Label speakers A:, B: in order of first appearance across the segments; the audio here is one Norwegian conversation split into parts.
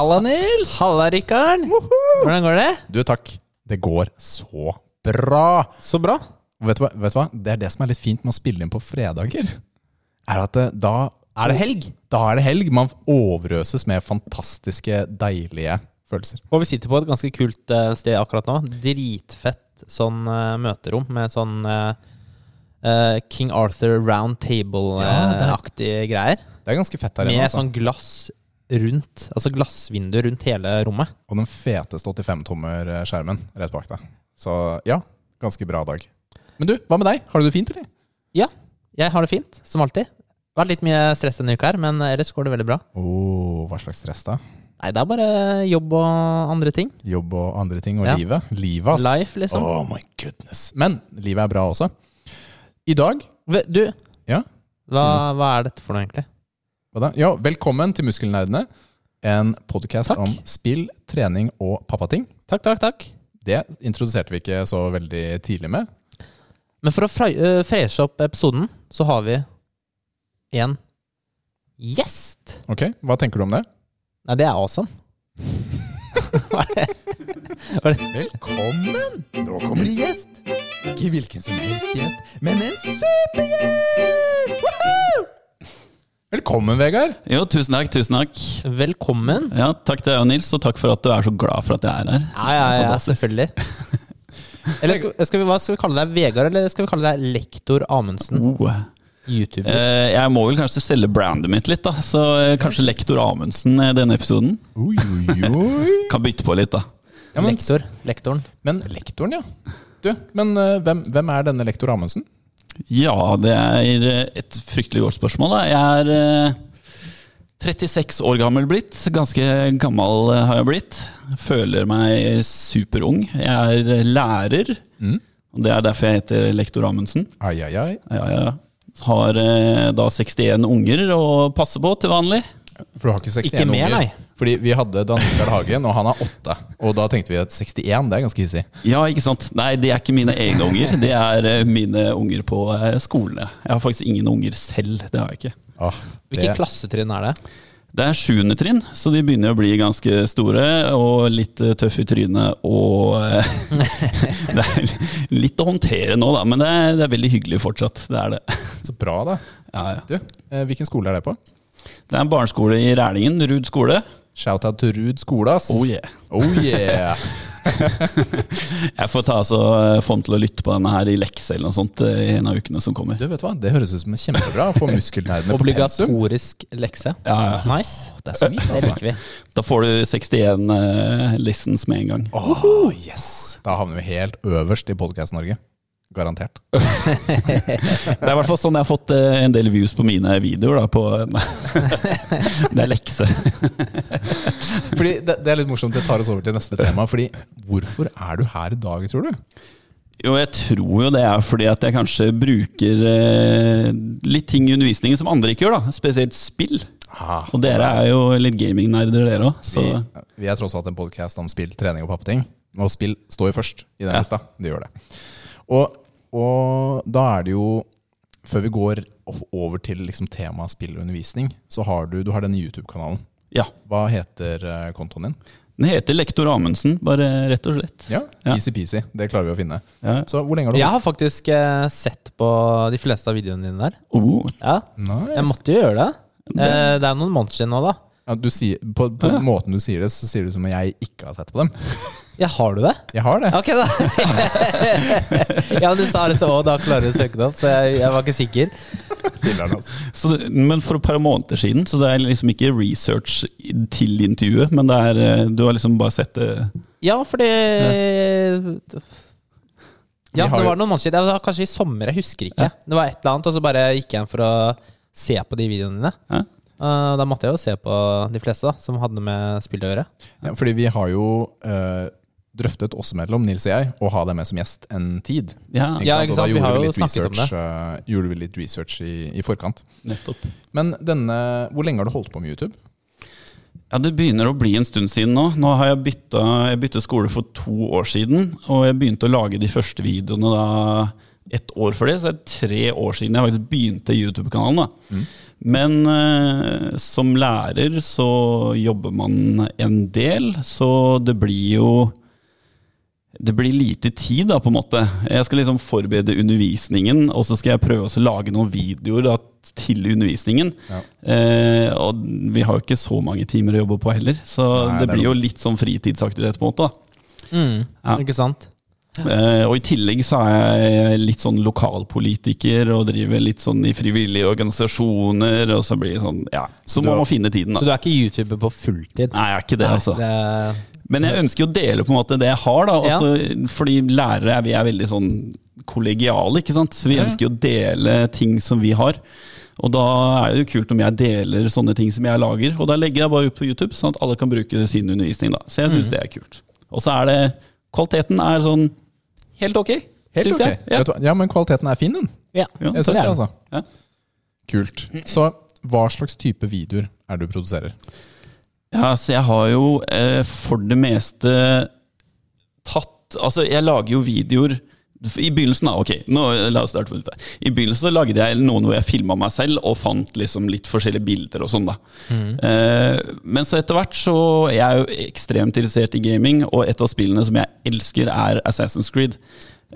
A: Halla, Nils!
B: Halla, Rikard. Hvordan går det?
A: Du, takk. Det går så bra.
B: Så bra.
A: Vet du, hva, vet du hva? Det er det som er litt fint med å spille inn på fredager. Er at det, da
B: Er det helg?
A: Da er det helg. Man overøses med fantastiske, deilige følelser.
B: Og vi sitter på et ganske kult eh, sted akkurat nå. Dritfett sånn eh, møterom med sånn eh, eh, King Arthur round
A: Ja, det er-
B: table-aktige greier.
A: Det er ganske fett her
B: Med
A: inne. Altså.
B: sånn glass rundt, altså glassvinduer rundt hele rommet.
A: Og den feteste 85-tommer-skjermen rett bak deg. Så ja, ganske bra dag. Men du, hva med deg? Har du det fint, eller?
B: Ja, jeg har det fint, som alltid. Vært litt mye stress denne uka her, men ellers går det veldig bra.
A: Oh, hva slags stress, da?
B: Nei, det er bare jobb og andre ting.
A: Jobb og andre ting, og
B: Ja.
A: livet. Livet, ass.
B: Life, liksom.
A: Oh my goodness. Men livet er bra også. I dag
B: Du,
A: Ja?
B: hva, hva er dette for noe, egentlig?
A: Ja, velkommen til Muskelnerdene. En podkast om spill, trening og pappating.
B: Takk, takk, takk.
A: Det introduserte vi ikke så veldig tidlig med.
B: Men for å øh, freshe opp episoden, så har vi en gjest.
A: Ok, Hva tenker du om det?
B: Nei, det er awesome. Hva er det? Hva er det?
A: Velkommen! Nå kommer det gjest. Ikke hvilken som helst gjest, men en supergjest! Woohoo! Velkommen, Vegard.
C: Jo, tusen takk, tusen takk.
B: Velkommen.
C: Ja, takk til deg og Nils, og takk for at du er så glad for at jeg er her.
B: Ja, ja, ja, selvfølgelig. Eller skal, skal vi, hva skal vi kalle deg? Vegard, eller skal vi kalle deg lektor Amundsen?
C: Oh.
B: YouTuber.
C: Eh, jeg må vel kanskje selge brandet mitt litt, da. Så eh, kanskje lektor Amundsen i denne episoden.
A: Oi, oi, oi.
C: Kan bytte på litt, da.
A: Ja, men,
B: Lektor. Lektoren.
A: men lektoren, ja. Du, men eh, hvem, hvem er denne lektor Amundsen?
C: Ja, det er eh, et fryktelig godt spørsmål, da. Jeg er eh, 36 år gammel blitt. Ganske gammel eh, har jeg blitt. Føler meg superung. Jeg er lærer.
A: Mm.
C: Og det er derfor jeg heter lektor Amundsen.
A: Ai, ai, ai.
C: Ja, ja, ja. Har eh, da 61 unger å passe på til vanlig.
A: For du har ikke 61
B: Ikke mer,
A: unger?
B: nei.
A: Fordi vi hadde Dan Mikael Hagen, og han er åtte. Og da tenkte vi at 61, det er ganske hissig.
C: Ja, ikke sant? Nei, det er ikke mine egne unger. Det er eh, mine unger på eh, skolene. Jeg har faktisk ingen unger selv. Det har jeg ikke.
A: Ah, det...
B: Hvilke klassetrinn er det?
C: Det er sjuende trinn, så de begynner å bli ganske store og litt eh, tøffe i trynet. Og det er litt å håndtere nå, da, men det er, det er veldig hyggelig fortsatt. Det er det.
A: så bra, da.
C: Ja, ja.
A: Du, hvilken skole er det på?
C: Det er en barneskole i Rælingen, Ruud skole.
A: Shout-out til Ruud skole, ass.
C: Oh yeah.
A: Oh yeah.
C: Jeg får ta så eh, få ham til å lytte på denne her i lekse eller noe sånt eh, i en av ukene som kommer.
A: Du, vet hva? Det høres ut som kjempebra å få muskelnerdene på pensum.
B: Obligatorisk lekse.
C: Ja, ja.
B: Nice.
A: Det er sweet,
B: Det
A: altså.
B: liker vi.
C: Da får du 61 uh, listens med en gang.
A: Oh, yes! Da havner vi helt øverst i Podcast-Norge. Garantert.
C: Det er i hvert fall sånn jeg har fått eh, en del views på mine videoer. Da, på, det er lekse.
A: Fordi det, det er litt morsomt, det tar oss over til neste tema. Fordi hvorfor er du her i dag, tror du?
C: Jo, jeg tror jo det er fordi at jeg kanskje bruker eh, litt ting i undervisningen som andre ikke gjør. da Spesielt spill. Og dere er jo litt gamingnerder, dere òg.
A: Vi, vi er tross alt en podcast om spill, trening og pappeting. Og spill står jo først i den
C: Ja.
A: lista. Det gjør det. Og, og da er det jo Før vi går over til liksom temaet spill og undervisning, så har du, du har denne YouTube-kanalen.
C: ja.
A: Hva heter eh, kontoen din?
C: Den heter Lektor Amundsen, bare rett og slett.
A: Ja,
C: Ja.
A: Easy-peasy. Det klarer vi å finne.
C: Ja.
A: Så hvor lenge har du
B: Jeg har faktisk eh, sett på de fleste av videoene dine der.
C: Oh,
B: Ja,
A: Nice.
B: Jeg måtte jo gjøre det. Eh, det er noen måneder siden nå, da.
A: Ja, du sier, på på måten du sier det, så sier du som om jeg ikke har sett på dem.
B: Ja, har du det?
A: Jeg har det.
B: Ok, da. ja, men du sa det så òg, da klarer du å søke det opp, så jeg, jeg var ikke sikker.
A: Altså.
C: så, men for et par måneder siden, så det er liksom ikke research til intervjuet, men det er, eh, du har liksom bare sett det
B: Ja, fordi Ja,
A: Ja,
B: det var noen måneder siden. Det var kanskje i sommer, jeg husker ikke. Det var et eller annet, og så bare gikk jeg inn for å se på de videoene dine.
C: Ja.
B: Eh, da måtte jeg jo se på de fleste da som hadde med spill å gjøre.
A: Ja, fordi vi har jo uh, drøftet oss mellom, Nils og jeg, å ha deg med som gjest en tid.
C: Ja,
A: Ikke
B: Ja,
A: sant? Og da
B: gjorde Vi
A: vi
B: har jo
A: litt research, uh, gjorde vi litt research i, i forkant.
C: nettopp.
A: Men denne, hvor lenge har du holdt på med YouTube?
C: Ja, Det begynner å bli en stund siden nå. Nå har Jeg bytta jeg byttet skole for to år siden, og jeg begynte å lage de første videoene da ett år før det. Så det er tre år siden jeg faktisk begynte YouTube-kanalen. da. Men eh, som lærer så jobber man en del, så det blir jo det blir lite tid, da, på en måte. Jeg skal liksom forberede undervisningen, og så skal jeg prøve å lage noen videoer da, til undervisningen.
A: Ja.
C: Eh, og vi har jo ikke så mange timer å jobbe på heller, så
A: Nei,
C: det
A: det
C: blir jo litt sånn fritidsaktivitet, på en måte. da.
B: Mm,
C: Ja.
B: Ikke sant?
C: Eh, og i tillegg så er jeg litt sånn lokalpolitiker og driver litt sånn i frivillige organisasjoner, og så blir det sånn, ja. Så må man finne tiden,
B: Så du er ikke YouTuber på fulltid?
C: Nei, jeg er ikke det, altså.
B: Det,
C: Men jeg ønsker å dele på en måte det jeg har, da.
B: Ja.
C: Fordi lærere er, vi er veldig sånn kollegiale, ikke sant. Så vi ønsker jo å dele ting som vi har. Og da er det jo kult om jeg deler sånne ting som jeg lager. Og da legger jeg bare ut på YouTube, sånn at alle kan bruke sin undervisning. da. Så jeg syns
A: Mm.
C: det er kult. Og så er det Kvaliteten er sånn helt ok,
A: Helt
C: syns
A: ok.
C: jeg. Ja.
A: Vet du ja, men kvaliteten er fin, den.
B: ja.
C: Ja,
A: Jeg syns
B: det
A: altså.
C: Ja.
A: Kult. Så hva slags type videoer er det du produserer?
C: Ja, så jeg har jo eh, for det meste tatt Altså, jeg lager jo videoer i begynnelsen da, ok, nå, la oss starte på litt der. I begynnelsen så lagde jeg noen hvor jeg filma meg selv og fant liksom litt forskjellige bilder og sånn. da. Eh, men så etter hvert så jeg er jeg jo ekstremt interessert i gaming, og et av spillene som jeg elsker, er Assassin's Creed.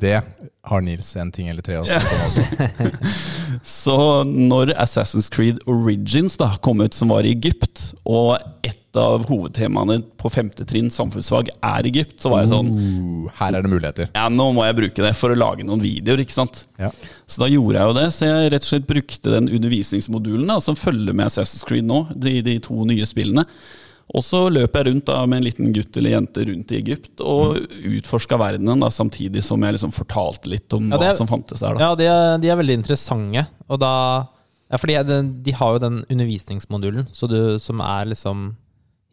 A: Det har Nils en ting eller tre å snakke om også.
C: Så når Assassin's Creed Origins da kom ut, som var i Egypt, og et av hovedtemaene på femte trinn samfunnsfag er Egypt, så var jeg sånn
A: Uh, her er det muligheter.
C: ja, nå må jeg bruke det for å lage noen videoer, ikke sant?
A: Ja.
C: Så da gjorde jeg jo det, så jeg rett og slett brukte den undervisningsmodulen da, som følger med Assassin's Creed nå, de, de to nye spillene. Og så løp jeg rundt da med en liten gutt eller jente rundt i Egypt og utforska verdenen, da, samtidig som jeg liksom fortalte litt om
B: Ja, er,
C: hva som fantes der. da.
B: Ja, de er, de er veldig interessante. Og da Ja, fordi de, de har jo den undervisningsmodulen så du, som er liksom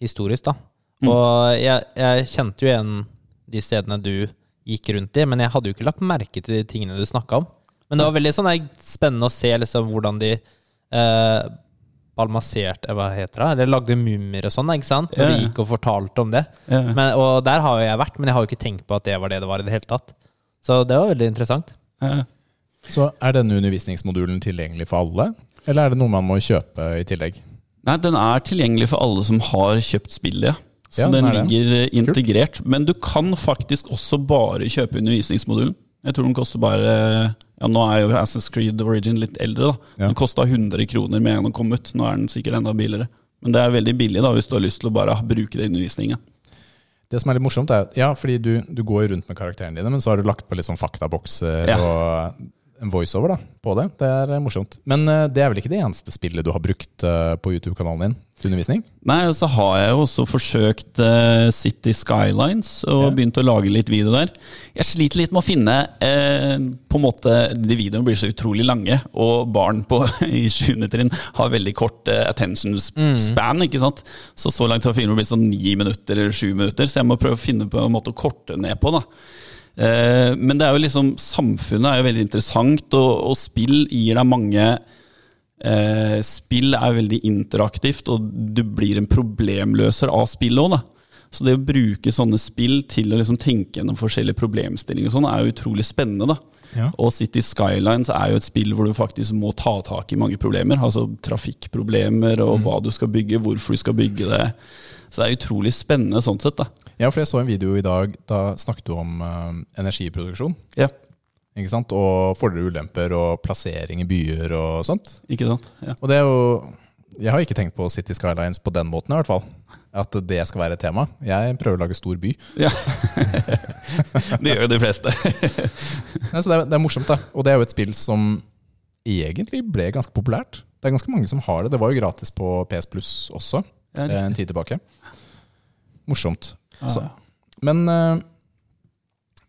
B: historisk, da. Og jeg, jeg kjente jo igjen de stedene du gikk rundt i, men jeg hadde jo ikke lagt merke til de tingene du snakka om. Men det var veldig sånn spennende å se liksom hvordan de eh, balmaserte Hva heter det? Eller lagde mumier og sånn, ikke sant? Når de gikk og fortalte om det. Men, og der har jo jeg vært, men jeg har jo ikke tenkt på at det var det det var i det hele tatt. Så det var veldig interessant.
A: Så er denne undervisningsmodulen tilgjengelig for alle, eller er det noe man må kjøpe i tillegg?
C: Nei, den er tilgjengelig for alle som har kjøpt spillet, ja. Så
A: Ja, den
C: den
A: ligger det.
C: eh, integrert. Men du kan faktisk også bare kjøpe undervisningsmodulen. Jeg tror den koster bare Ja, nå er jo Assassin's Creed Origin litt eldre, da. Den kosta 100 kroner med en gang den kom ut. Nå er den sikkert enda billigere. Men det er veldig billig da, hvis du har lyst til å bare bruke det i undervisninga.
A: Det som er litt morsomt, er ja, fordi du, du går rundt med karakterene dine, men så har du lagt på litt sånn faktabokser
C: Ja.
A: og en voiceover da, på det. Det er eh, morsomt. Men eh, det er vel ikke det eneste spillet du har brukt eh, på YouTube-kanalen din til undervisning?
C: Nei, og så har jeg jo også forsøkt City Skylines og
A: Ja.
C: begynt å lage litt video der. Jeg sliter litt med å finne eh, på en måte, De videoene blir så utrolig lange, og barn på, i 7. trinn har veldig kort eh, attention span. ikke sant? Så så langt har filmen blitt sånn ni minutter eller sju minutter, så jeg må prøve å finne på en måte å korte ned på. da. Eh, men det er jo liksom, samfunnet er jo veldig interessant, og, og spill gir deg mange eh, Spill er veldig interaktivt, og du blir en problemløser av spillet òg, da. Så det å bruke sånne spill til å liksom tenke gjennom forskjellige problemstillinger og sånn, er jo utrolig spennende, da.
A: Ja.
C: Og City Skylines er jo et spill hvor du faktisk må ta tak i mange problemer. Altså trafikkproblemer, og hva du skal bygge, hvorfor du skal bygge det. Så det er utrolig spennende sånn sett, da.
A: Ja, for jeg så en video i dag, da snakket du om uh, energiproduksjon.
C: Ja,
A: Ikke sant? Og fordeler og ulemper og plassering i byer og sånt.
C: ikke sant? Ja.
A: Og det er jo Jeg har ikke tenkt på City Skylines på den måten, i hvert fall. At det skal være et tema. Jeg prøver å lage stor by.
C: ja. det gjør jo de fleste.
A: ja, så det, er, det er morsomt, da. Og det er jo et spill som egentlig ble ganske populært. Det er ganske mange som har det. Det var jo gratis på PS Plus også, eh, en tid tilbake. Morsomt.
C: Ja.
A: Så, men uh,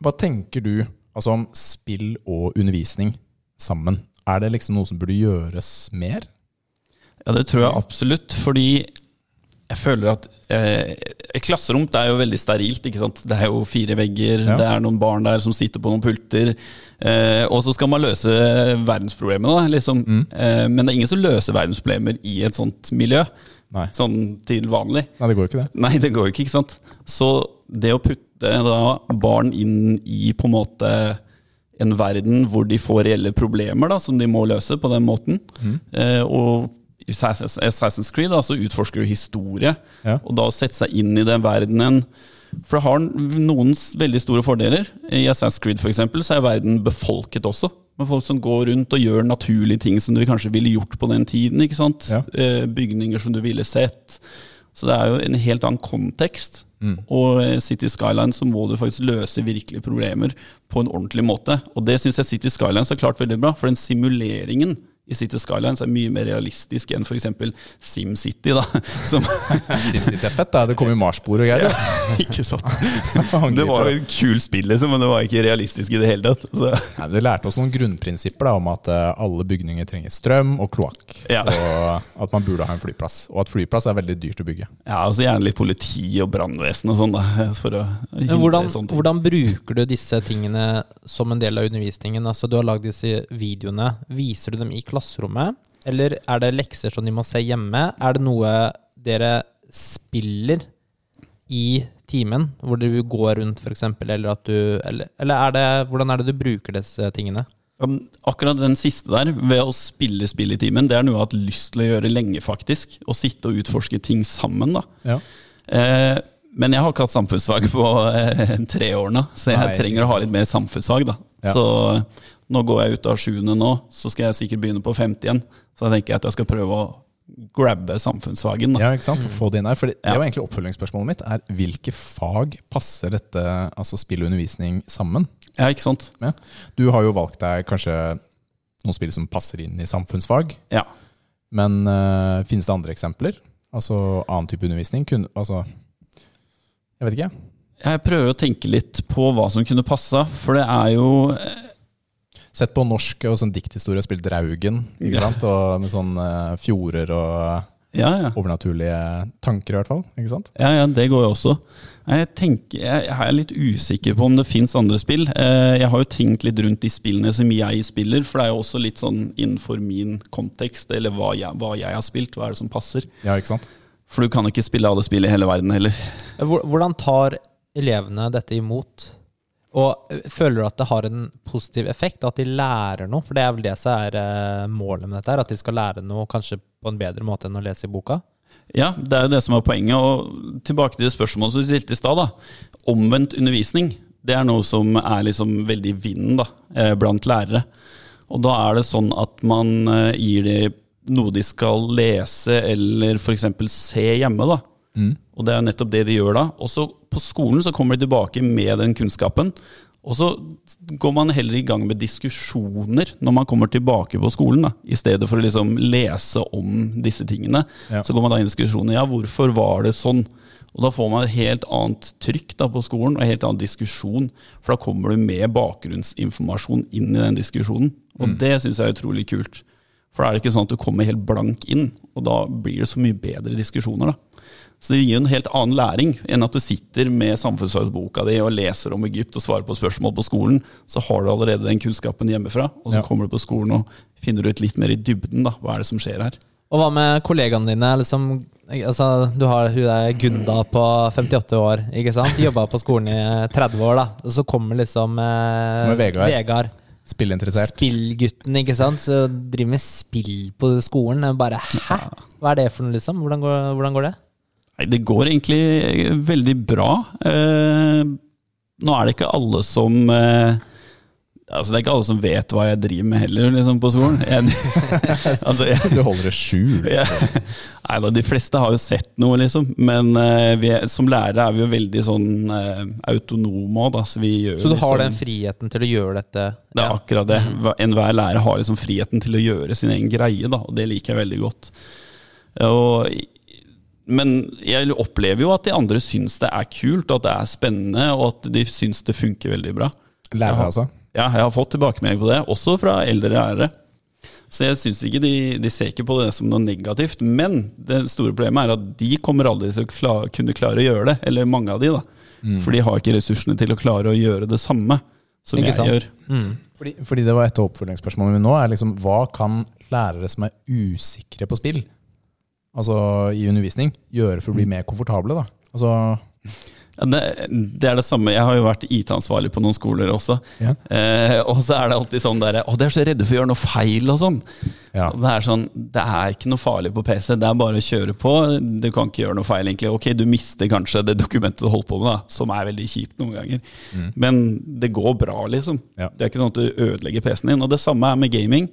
A: hva tenker du altså om spill og undervisning sammen? Er det liksom noe som burde gjøres mer?
C: Ja, det tror jeg absolutt, fordi jeg føler at eh, Et klasserom det er jo veldig sterilt. ikke sant? Det er jo fire vegger,
A: Ja.
C: det er noen barn der som sitter på noen pulter. Eh, og så skal man løse verdensproblemene, da. Liksom. Eh, men det er ingen som løser verdensproblemer i et sånt miljø.
A: Nei.
C: Sånn til vanlig.
A: Nei, det går ikke det.
C: Nei, det går ikke, ikke sant. Så det å putte da barn inn i på en måte en verden hvor de får reelle problemer da, som de må løse på den måten, eh, og Assassin's Creed da, så utforsker du historie,
A: Ja.
C: og da å sette seg inn i den verdenen For det har noen veldig store fordeler. I Assassin's Creed for eksempel, så er verden befolket også. Med folk som går rundt og gjør naturlige ting som du kanskje ville gjort på den tiden. ikke sant?
A: Ja.
C: Eh, bygninger som du ville sett. Så det er jo en helt annen kontekst.
A: Mm.
C: Og i City Skyline så må du faktisk løse virkelige problemer på en ordentlig måte. Og det syns jeg City Skylines så klart veldig bra, for den simuleringen i City Skylines er mye mer realistisk enn f.eks. SimCity, da.
A: SimCity er fett, da. Det kommer Mars-bord og greier.
C: ikke sant. Det var jo et kult spill, liksom, men det var ikke realistisk i det hele tatt. Så.
A: Nei, det lærte oss noen grunnprinsipper da, om at eh, alle bygninger trenger strøm og kloakk.
C: Ja.
A: Og at man burde ha en flyplass. Og at flyplass er veldig dyrt å bygge.
C: Ja, altså Gjerne litt politi og brannvesen og sånn, da. For å hindre
B: hvordan,
C: sånne
B: hvordan bruker du disse tingene som en del av undervisningen? Altså Du har lagd disse videoene. Viser du dem i klasserommet? Eller er det lekser som de må se hjemme? Er det noe dere spiller i timen, hvor du går rundt f.eks., eller at du Eller, eller er det, hvordan er det du bruker disse tingene?
C: Akkurat den siste der, ved å spille spill i timen, det er noe jeg har hatt lyst til å gjøre lenge, faktisk. Å sitte og utforske ting sammen, da.
A: Ja.
C: Eh, men jeg har ikke hatt samfunnsfag på eh, tre år nå, så jeg
A: Nei.
C: trenger å ha litt mer samfunnsfag. da.
A: Ja.
C: Så nå går jeg ut av sjuende nå, så skal jeg sikkert begynne på femte igjen. Så jeg tenker at jeg skal prøve å grabbe samfunnsfagen. da.
A: Ja, ikke sant? Få det inn her. For det var egentlig oppfølgingsspørsmålet mitt. er Hvilke fag passer dette, altså spill og undervisning, sammen?
C: Ja, ikke sant?
A: Ja. Du har jo valgt deg kanskje noen spill som passer inn i samfunnsfag.
C: Ja.
A: Men uh, finnes det andre eksempler? Altså annen type undervisning? Kun, altså Jeg vet ikke.
C: Jeg prøver å tenke litt på hva som kunne passa, for det er jo
A: Sett på norsk og sånn dikthistorie og spilt Draugen. Ikke
C: Ja.
A: sant? Og med sånn eh, fjorder og
C: Ja, ja.
A: overnaturlige tanker, i hvert fall. Ikke sant?
C: Ja, ja, det går jo også. Jeg, tenker, jeg, jeg er litt usikker på om det fins andre spill. Eh, Jeg har jo tenkt litt rundt de spillene som jeg spiller, for det er jo også litt sånn innenfor min kontekst, eller hva jeg, hva jeg har spilt, hva er det som passer.
A: Ja, ikke sant?
C: For du kan jo ikke spille alle spill i hele verden heller.
B: Hvordan tar elevene dette imot? Og eh, føler du at det har en positiv effekt, at de lærer noe? For det er vel det som er eh, målet med dette, her, at de skal lære noe kanskje på en bedre måte enn å lese i boka?
C: Ja, det er jo det som er poenget. Og tilbake til det spørsmålet som du stilte i stad. Omvendt undervisning det er noe som er liksom veldig i vinden da, eh, blant lærere. Og da er det sånn at man gir dem noe de skal lese eller f.eks. se hjemme. da. Og det er nettopp det de gjør da. Og så på skolen så kommer de tilbake med den kunnskapen. Og så går man heller i gang med diskusjoner når man kommer tilbake på skolen. da, I stedet for å liksom lese om disse tingene.
A: Ja.
C: Så går man da i diskusjoner. Ja, hvorfor var det sånn? Og da får man et helt annet trykk da på skolen, og en helt annen diskusjon. For da kommer du med bakgrunnsinformasjon inn i den diskusjonen. Og det syns jeg er utrolig kult. For da er det ikke sånn at du kommer helt blank inn, og da blir det så mye bedre diskusjoner. da. Så det gir jo en helt annen læring enn at du sitter med samfunnsfagboka di og leser om Egypt og svarer på spørsmål på skolen. Så har du allerede den kunnskapen hjemmefra, og så
A: Ja.
C: kommer du på skolen og finner ut litt mer i dybden. da, Hva er det som skjer her?
B: Og hva med kollegaene dine? Liksom, altså, du har hun der Gunda på 58 år, ikke sant? Jobba på skolen i 30 år, da. Og så kommer liksom eh,
A: Kommer Vegard.
B: Vegard.
A: Spillinteressert.
B: Spillgutten, ikke sant? Så driver med spill på skolen. Bare hæ? Hva er det for noe, liksom? Hvordan går, hvordan går det?
C: Nei, Det går egentlig veldig bra. Eh, nå er det ikke alle som eh, Altså Det er ikke alle som vet hva jeg driver med heller, liksom, på skolen. Jeg, altså, jeg,
A: Du holder det skjult.
C: Nei da, de fleste har jo sett noe, liksom. Men eh, vi er, som lærere er vi jo veldig sånn eh, autonome òg, da. Så, vi gjør
B: Så du har
C: liksom-
B: den friheten til å gjøre dette?
C: Det er
B: Ja.
C: akkurat det. Enhver lærer har liksom friheten til å gjøre sin egen greie, da, og det liker jeg veldig godt. Og, men jeg opplever jo at de andre syns det er kult, at det er spennende, og at de syns det funker veldig bra.
A: Lærer, altså.
C: Ja, jeg har fått tilbakemelding på det, også fra eldre lærere. Så jeg synes ikke de, de ser ikke på det som noe negativt. Men det store problemet er at de kommer aldri til å klare, kunne klare å gjøre det. Eller mange av de, da. For de har ikke ressursene til å klare å gjøre det samme som
B: Ikke
C: jeg
B: sant?
C: gjør.
B: Mm.
A: Fordi, fordi det var et av oppfølgingsspørsmålene mine nå. er liksom, Hva kan lærere som er usikre på spill, altså i undervisning, gjøre for å bli mer komfortable? da? Altså,
C: Ja, det, det er det samme. Jeg har jo vært IT-ansvarlig på noen skoler også.
A: Ja.
C: Eh, og så er det alltid sånn der Å, de er så redde for å gjøre noe feil og sånn.
A: Ja.
C: Og Det er sånn, det er ikke noe farlig på PC, det er bare å kjøre på. Du kan ikke gjøre noe feil, egentlig. Ok, du mister kanskje det dokumentet du holdt på med, da, som er veldig kjipt noen ganger. Men det går bra, liksom. Det er ikke sånn at du ødelegger PC-en din. Og det samme er med gaming.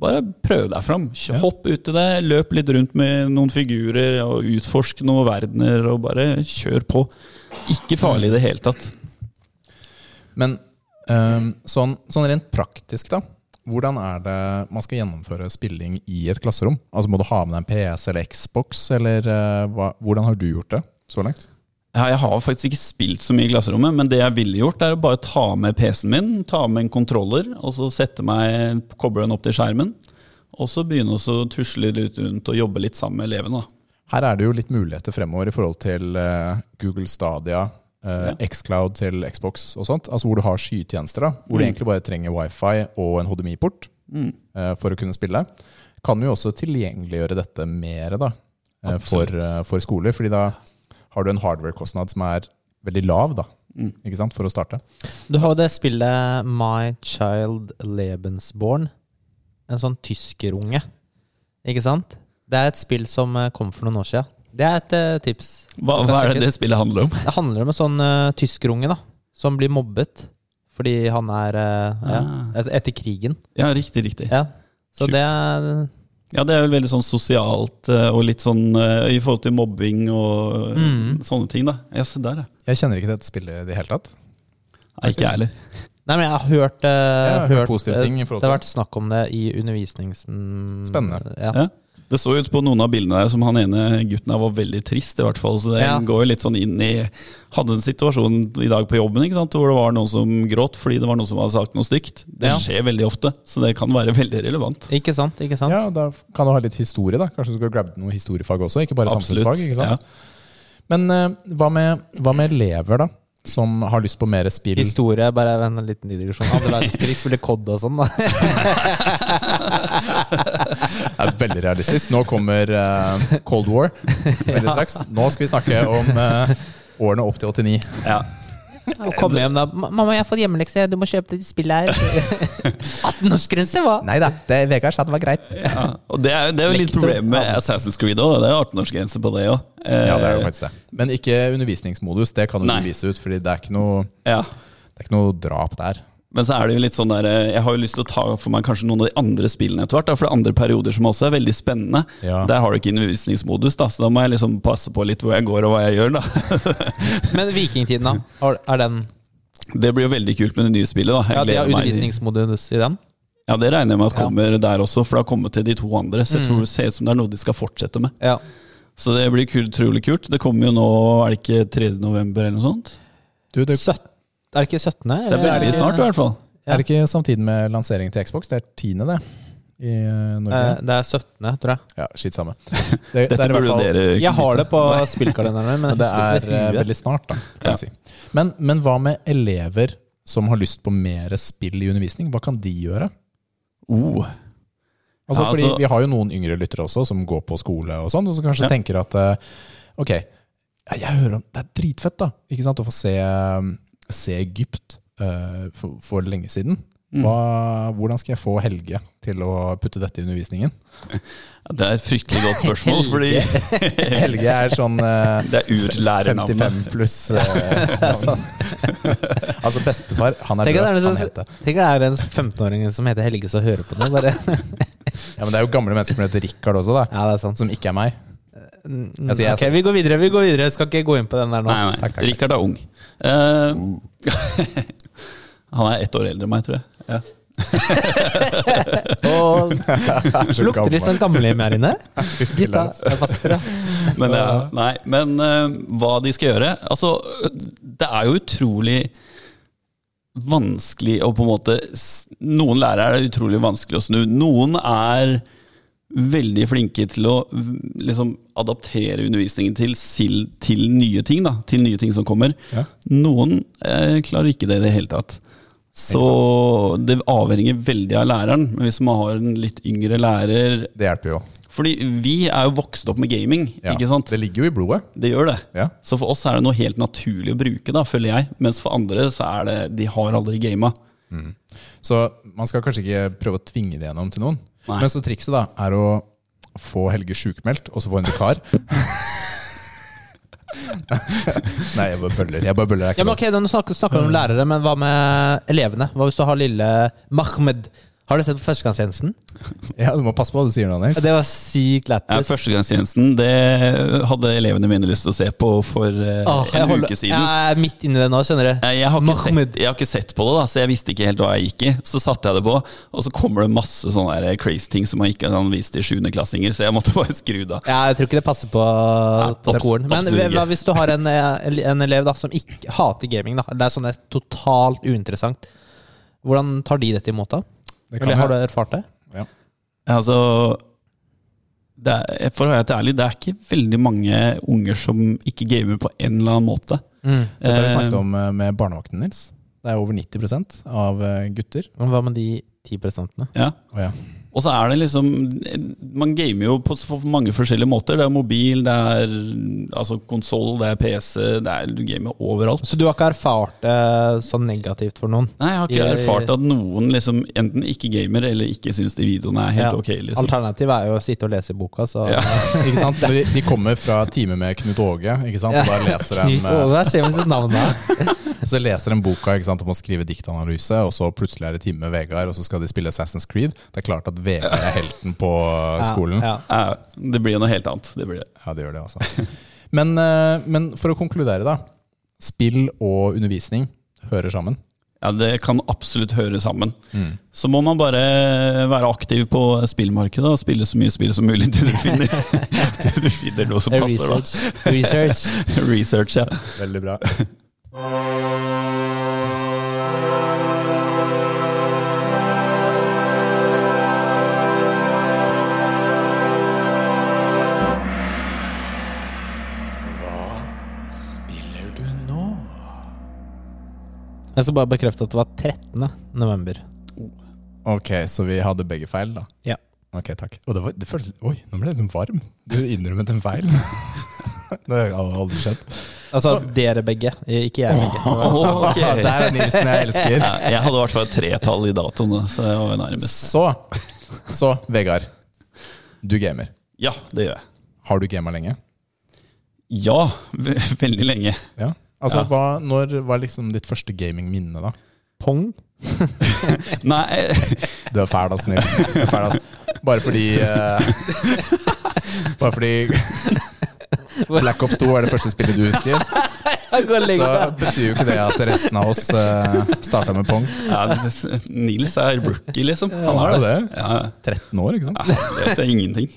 C: Bare prøv deg fram. Hopp ut i det, løp litt rundt med noen figurer, og utforsk noen verdener, og bare kjør på. Ikke farlig i det hele tatt.
A: Men ehm, sånn, sånn rent praktisk, da. Hvordan er det man skal gjennomføre spilling i et klasserom? Altså Må du ha med deg en PC eller Xbox, eller eh, hvordan har du gjort det så langt?
C: Ja, jeg har faktisk ikke spilt så mye i klasserommet, men det jeg ville gjort, er å bare ta med PC-en min, ta med en kontroller, og så sette meg, koble den opp til skjermen. Og så begynne å tusle litt rundt og jobbe litt sammen med elevene.
A: Her er det jo litt muligheter fremover i forhold til eh, Google Stadia, ja. Xcloud til Xbox og sånt. Altså hvor du har skytjenester, da. Hvor du egentlig bare trenger wifi og en HDMI-port mm. for å kunne spille. Kan vi også tilgjengeliggjøre dette mer da, eh, for, eh, for skoler. fordi da har du en hardware-kostnad som er veldig lav, da. Ikke sant? For å starte.
B: Du har jo det spillet My Child Lebensborn. En sånn tyskerunge. Ikke sant? Det er et spill som eh, kom for noen år siden. Det er et eh, tips.
C: Hva, hva er det det spillet handler om?
B: Det handler om en sånn uh, tyskerunge da, som blir mobbet fordi han er eh, ja, et- etter krigen.
C: Ja, riktig, riktig.
B: Ja. Så
C: Kult.
B: det er
C: Ja, det er vel veldig sånn sosialt eh, og litt sånn eh, i forhold til mobbing og eh,
B: Mm.
C: sånne ting, da. Ja, se der, ja.
A: Jeg kjenner ikke dette spillet i det hele tatt.
C: Nei, ikke jeg heller.
B: Nei, men jeg har hørt, uh,
A: Jeg har hørt positive ting i forhold
B: Det har vært snakk om det i undervisnings...
A: Spennende.
B: Ja.
C: Ja. Det så ut på noen av bildene der som han ene gutten der var veldig trist, i hvert fall. Så det
B: Ja.
C: går jo litt sånn inn i Hadde en situasjon i dag på jobben ikke sant? hvor det var noen som gråt fordi det var noen som hadde sagt noe stygt. Det
B: Ja.
C: skjer veldig ofte, så det kan være veldig relevant.
B: Ikke sant? ikke sant?
A: Ja, Da kan du ha litt historie, da. Kanskje du skal grabbe noe historiefag også, ikke bare
C: Absolutt.
A: samfunnsfag. ikke sant? Men uh, hva, med, hva med elever, da? Som har lyst på mer spill?
B: Historie, bare en liten digresjon. Andre verdenskrig spiller COD og sånn, da.
A: Det er veldig realistisk. Nå kommer eh, Cold War veldig straks. Nå skal vi snakke om eh, årene opp til 89.
C: Ja.
B: Og komme hjem da. 'Mamma, jeg har fått hjemmelekse. Du må kjøpe det spillet her.' 18-årsgrense, hva?
A: Nei da, Vegard sa det var greit.
C: Ja. Og det er, det er jo litt
B: problemet
C: problem med Assassin's Creed òg. Det er jo 18-årsgrense på det òg.
A: Ja, det er jo faktisk det. Men ikke undervisningsmodus. Det kan du
C: Nei.
A: vise ut, fordi det er ikke noe,
C: Ja.
A: det er ikke noe drap der.
C: Men så er det jo litt sånn der eh, Jeg har jo lyst til å ta for meg kanskje noen av de andre spillene etter hvert. da, For det er andre perioder som også er veldig spennende.
A: Ja.
C: Der har du ikke undervisningsmodus, da, så da må jeg liksom passe på litt hvor jeg går og hva jeg gjør. da.
B: Men vikingtiden, da? Er den
C: Det blir jo veldig kult med det nye spillet. da. Jeg
B: Ja,
C: Det er
B: undervisningsmodus i den?
C: Ja, Det regner jeg med at
B: Ja.
C: kommer der også, for det har kommet til de to andre. Så jeg
B: Mm.
C: tror det ser ut som det er noe de skal fortsette med.
B: Ja.
C: Så det blir utrolig kult. Det kommer jo nå, er det ikke 3. november eller noe sånt?
A: Du, det,
B: Søtt- er det ikke 17.?
C: Det er
B: eller
C: veldig snart i hvert fall.
A: er det ikke samtidig med lansering til Xbox? Det er tiende, det. I eh, Norge.
B: Eh, Det er 17., tror jeg.
A: Ja, skitt samme. Det, det
C: Dette burde
A: fall
C: dere
B: Jeg har det på spillkalenderen min, men
A: det er eh,
B: det
A: veldig snart, da. Kan
C: Ja.
A: jeg si. men, men hva med elever som har lyst på mer spill i undervisning? Hva kan de gjøre?
C: Oh.
A: Altså,
C: Ja,
A: fordi
C: altså-
A: Vi har jo noen yngre lyttere også, som går på skole og sånn, og som kanskje
C: Ja.
A: tenker at eh, ok, jeg hører om, det er dritfett da, ikke sant, å få se, eh, se Egypt uh, for, for lenge siden.
C: Mm.
A: Hva, hvordan skal jeg få Helge til å putte dette i undervisningen?
C: Det er et fryktelig godt spørsmål, fordi
A: Helge er sånn uh,
C: det er urlærernavnet.
A: 55 pluss. eh, altså bestefar, han er
B: Tenk
A: død.
B: det
A: Han heter.
B: Tenk at det er en 15-åring som heter Helge som hører på det. Bare.
A: Ja, men det er jo gamle mennesker som heter Richard også, da.
B: Ja, det er sant.
A: Som ikke er meg.
B: Mm,
A: Altså, jeg-
B: ok, vi går videre. vi går videre Skal ikke gå inn på den der nå.
C: Nei, nei.
A: Takk, takk.
C: Richard er ung. Uh, han er ett år eldre enn meg, tror jeg. Ja.
B: Og
A: Så
B: lukter litt sånn gamlehjem her inne. Gutta, vasker, ja.
C: Men, ja, nei, men uh, hva de skal gjøre Altså, det er jo utrolig vanskelig å på en måte Noen lærere er det utrolig vanskelig å snu. Noen er veldig flinke til å liksom adaptere undervisningen til, til nye ting. da, Til nye ting som kommer.
A: Ja.
C: Noen eh, klarer ikke det i det hele tatt. Så det avhenger veldig av læreren. Men hvis man har en litt yngre lærer,
A: Det hjelper jo.
C: Fordi vi er jo vokst opp med gaming,
A: Ja,
C: ikke sant?
A: Det ligger jo i blodet.
C: Det gjør det.
A: Ja.
C: Så for oss er det noe helt naturlig å bruke, da, føler jeg. Mens for andre så er det De har aldri gama.
A: Så man skal kanskje ikke prøve å tvinge det gjennom til noen.
C: Nei.
A: Men så trikset da er å få Helge sjukmeldt, og så få en vikar. Nei, jeg bare bøller. Jeg bare bøller. Det er
B: Ja, men ok, Nå snakker, snakker vi om lærere, men hva med elevene? Hva hvis du har lille Mahmed? Har du sett på Førstegangstjenesten?
A: Ja, du må passe på hva du sier nå, Nils.
B: Det var sykt
C: Ja. Førstegangstjenesten det hadde elevene mine lyst til å se på for eh,
B: Åh,
C: en
B: holder,
C: uke siden.
B: jeg er midt inni det nå, skjønner du.
C: Jeg har, ikke sett, jeg har ikke sett på det, da, så jeg visste ikke helt hva jeg gikk i. Så satte jeg det på, og så kommer det masse sånne der crazy ting som man ikke kan vise til sjuendeklassinger, så jeg måtte bare skru det av.
B: Ja, jeg tror ikke det passer på, på skolen. Men hva hvis du har en, eh, en elev da som ikke hater gaming? da Det er sånn det er totalt uinteressant. Hvordan tar de dette imot? da?
A: Det kan
B: Eller har du erfart det?
A: Ja.
C: Altså det er, For å være helt ærlig, det er ikke veldig mange unger som ikke gamer på en eller annen måte.
A: Dette har vi
C: Eh,
A: snakket om eh, med barnevakten, Nils. Det er over 90% av eh, gutter.
B: Men Hva med de 10 prosentene?
C: Ja.
A: Oh, ja.
C: Og så er det liksom Man gamer jo på så mange forskjellige måter. Det er mobil, det er altså konsoll, det er PC, det er du gamer overalt.
B: Så du har ikke erfart det så negativt for noen?
C: Nei, jeg har ikke
B: I,
C: erfart at noen liksom enten ikke gamer eller ikke syns de videoene er helt
B: Ja.
C: ok. liksom
B: Alternativet er jo å sitte og lese i boka, så
C: Ja.
A: Ikke sant? De, de kommer fra time med Knut Åge, ikke sant? og da leser de,
B: Knut Åge der sitt navn der.
A: så leser de boka ikke sant, om å skrive diktanalyse, og så plutselig er det time med Vegard, og så skal de spille Assassin's Creed. Det er klart at Vegard er helten på skolen.
B: Ja,
C: ja. Det blir jo noe helt annet. Det blir det.
A: Ja, det gjør det, altså. Men, eh, men for å konkludere, da. Spill og undervisning hører sammen.
C: Ja, Det kan absolutt høre sammen. Så må man bare være aktiv på spillmarkedet og spille så mye spill som mulig til du finner, til du finner noe som passer.
B: Research. Research.
C: Research, ja.
A: Veldig bra.
B: Jeg skal bare bekrefte at det var 13. november.
A: Ok, så vi hadde begge feil, da?
B: Ja.
A: Ok, takk. Og det, var, det føltes Oi, nå ble jeg liksom varm. Du innrømmet en feil. det har aldri skjedd.
B: Altså dere begge, ikke jeg begge.
C: Ok.
A: Der er Nilsen jeg elsker.
C: Ja, jeg hadde i hvert fall et tretall i datoen, så jeg var nærmest.
A: Så, så Vegard. Du gamer.
C: Ja, det gjør jeg.
A: Har du gama lenge?
C: Ja, veldig lenge.
A: Ja. Altså,
C: Ja.
A: hva, Når var liksom ditt første gamingminne, da?
B: Pong?
C: Nei,
A: Du er fæl, ass, Nils. Fæl, ass. Bare fordi uh, Bare fordi Black Ops 2 er det første spillet du husker, så betyr jo ikke det at resten av oss uh, starta med pong.
C: ja, Nils er rookie, liksom.
A: Han er jo det.
C: Ja,
A: 13 år, ikke sant?
C: Ja, det er ingenting.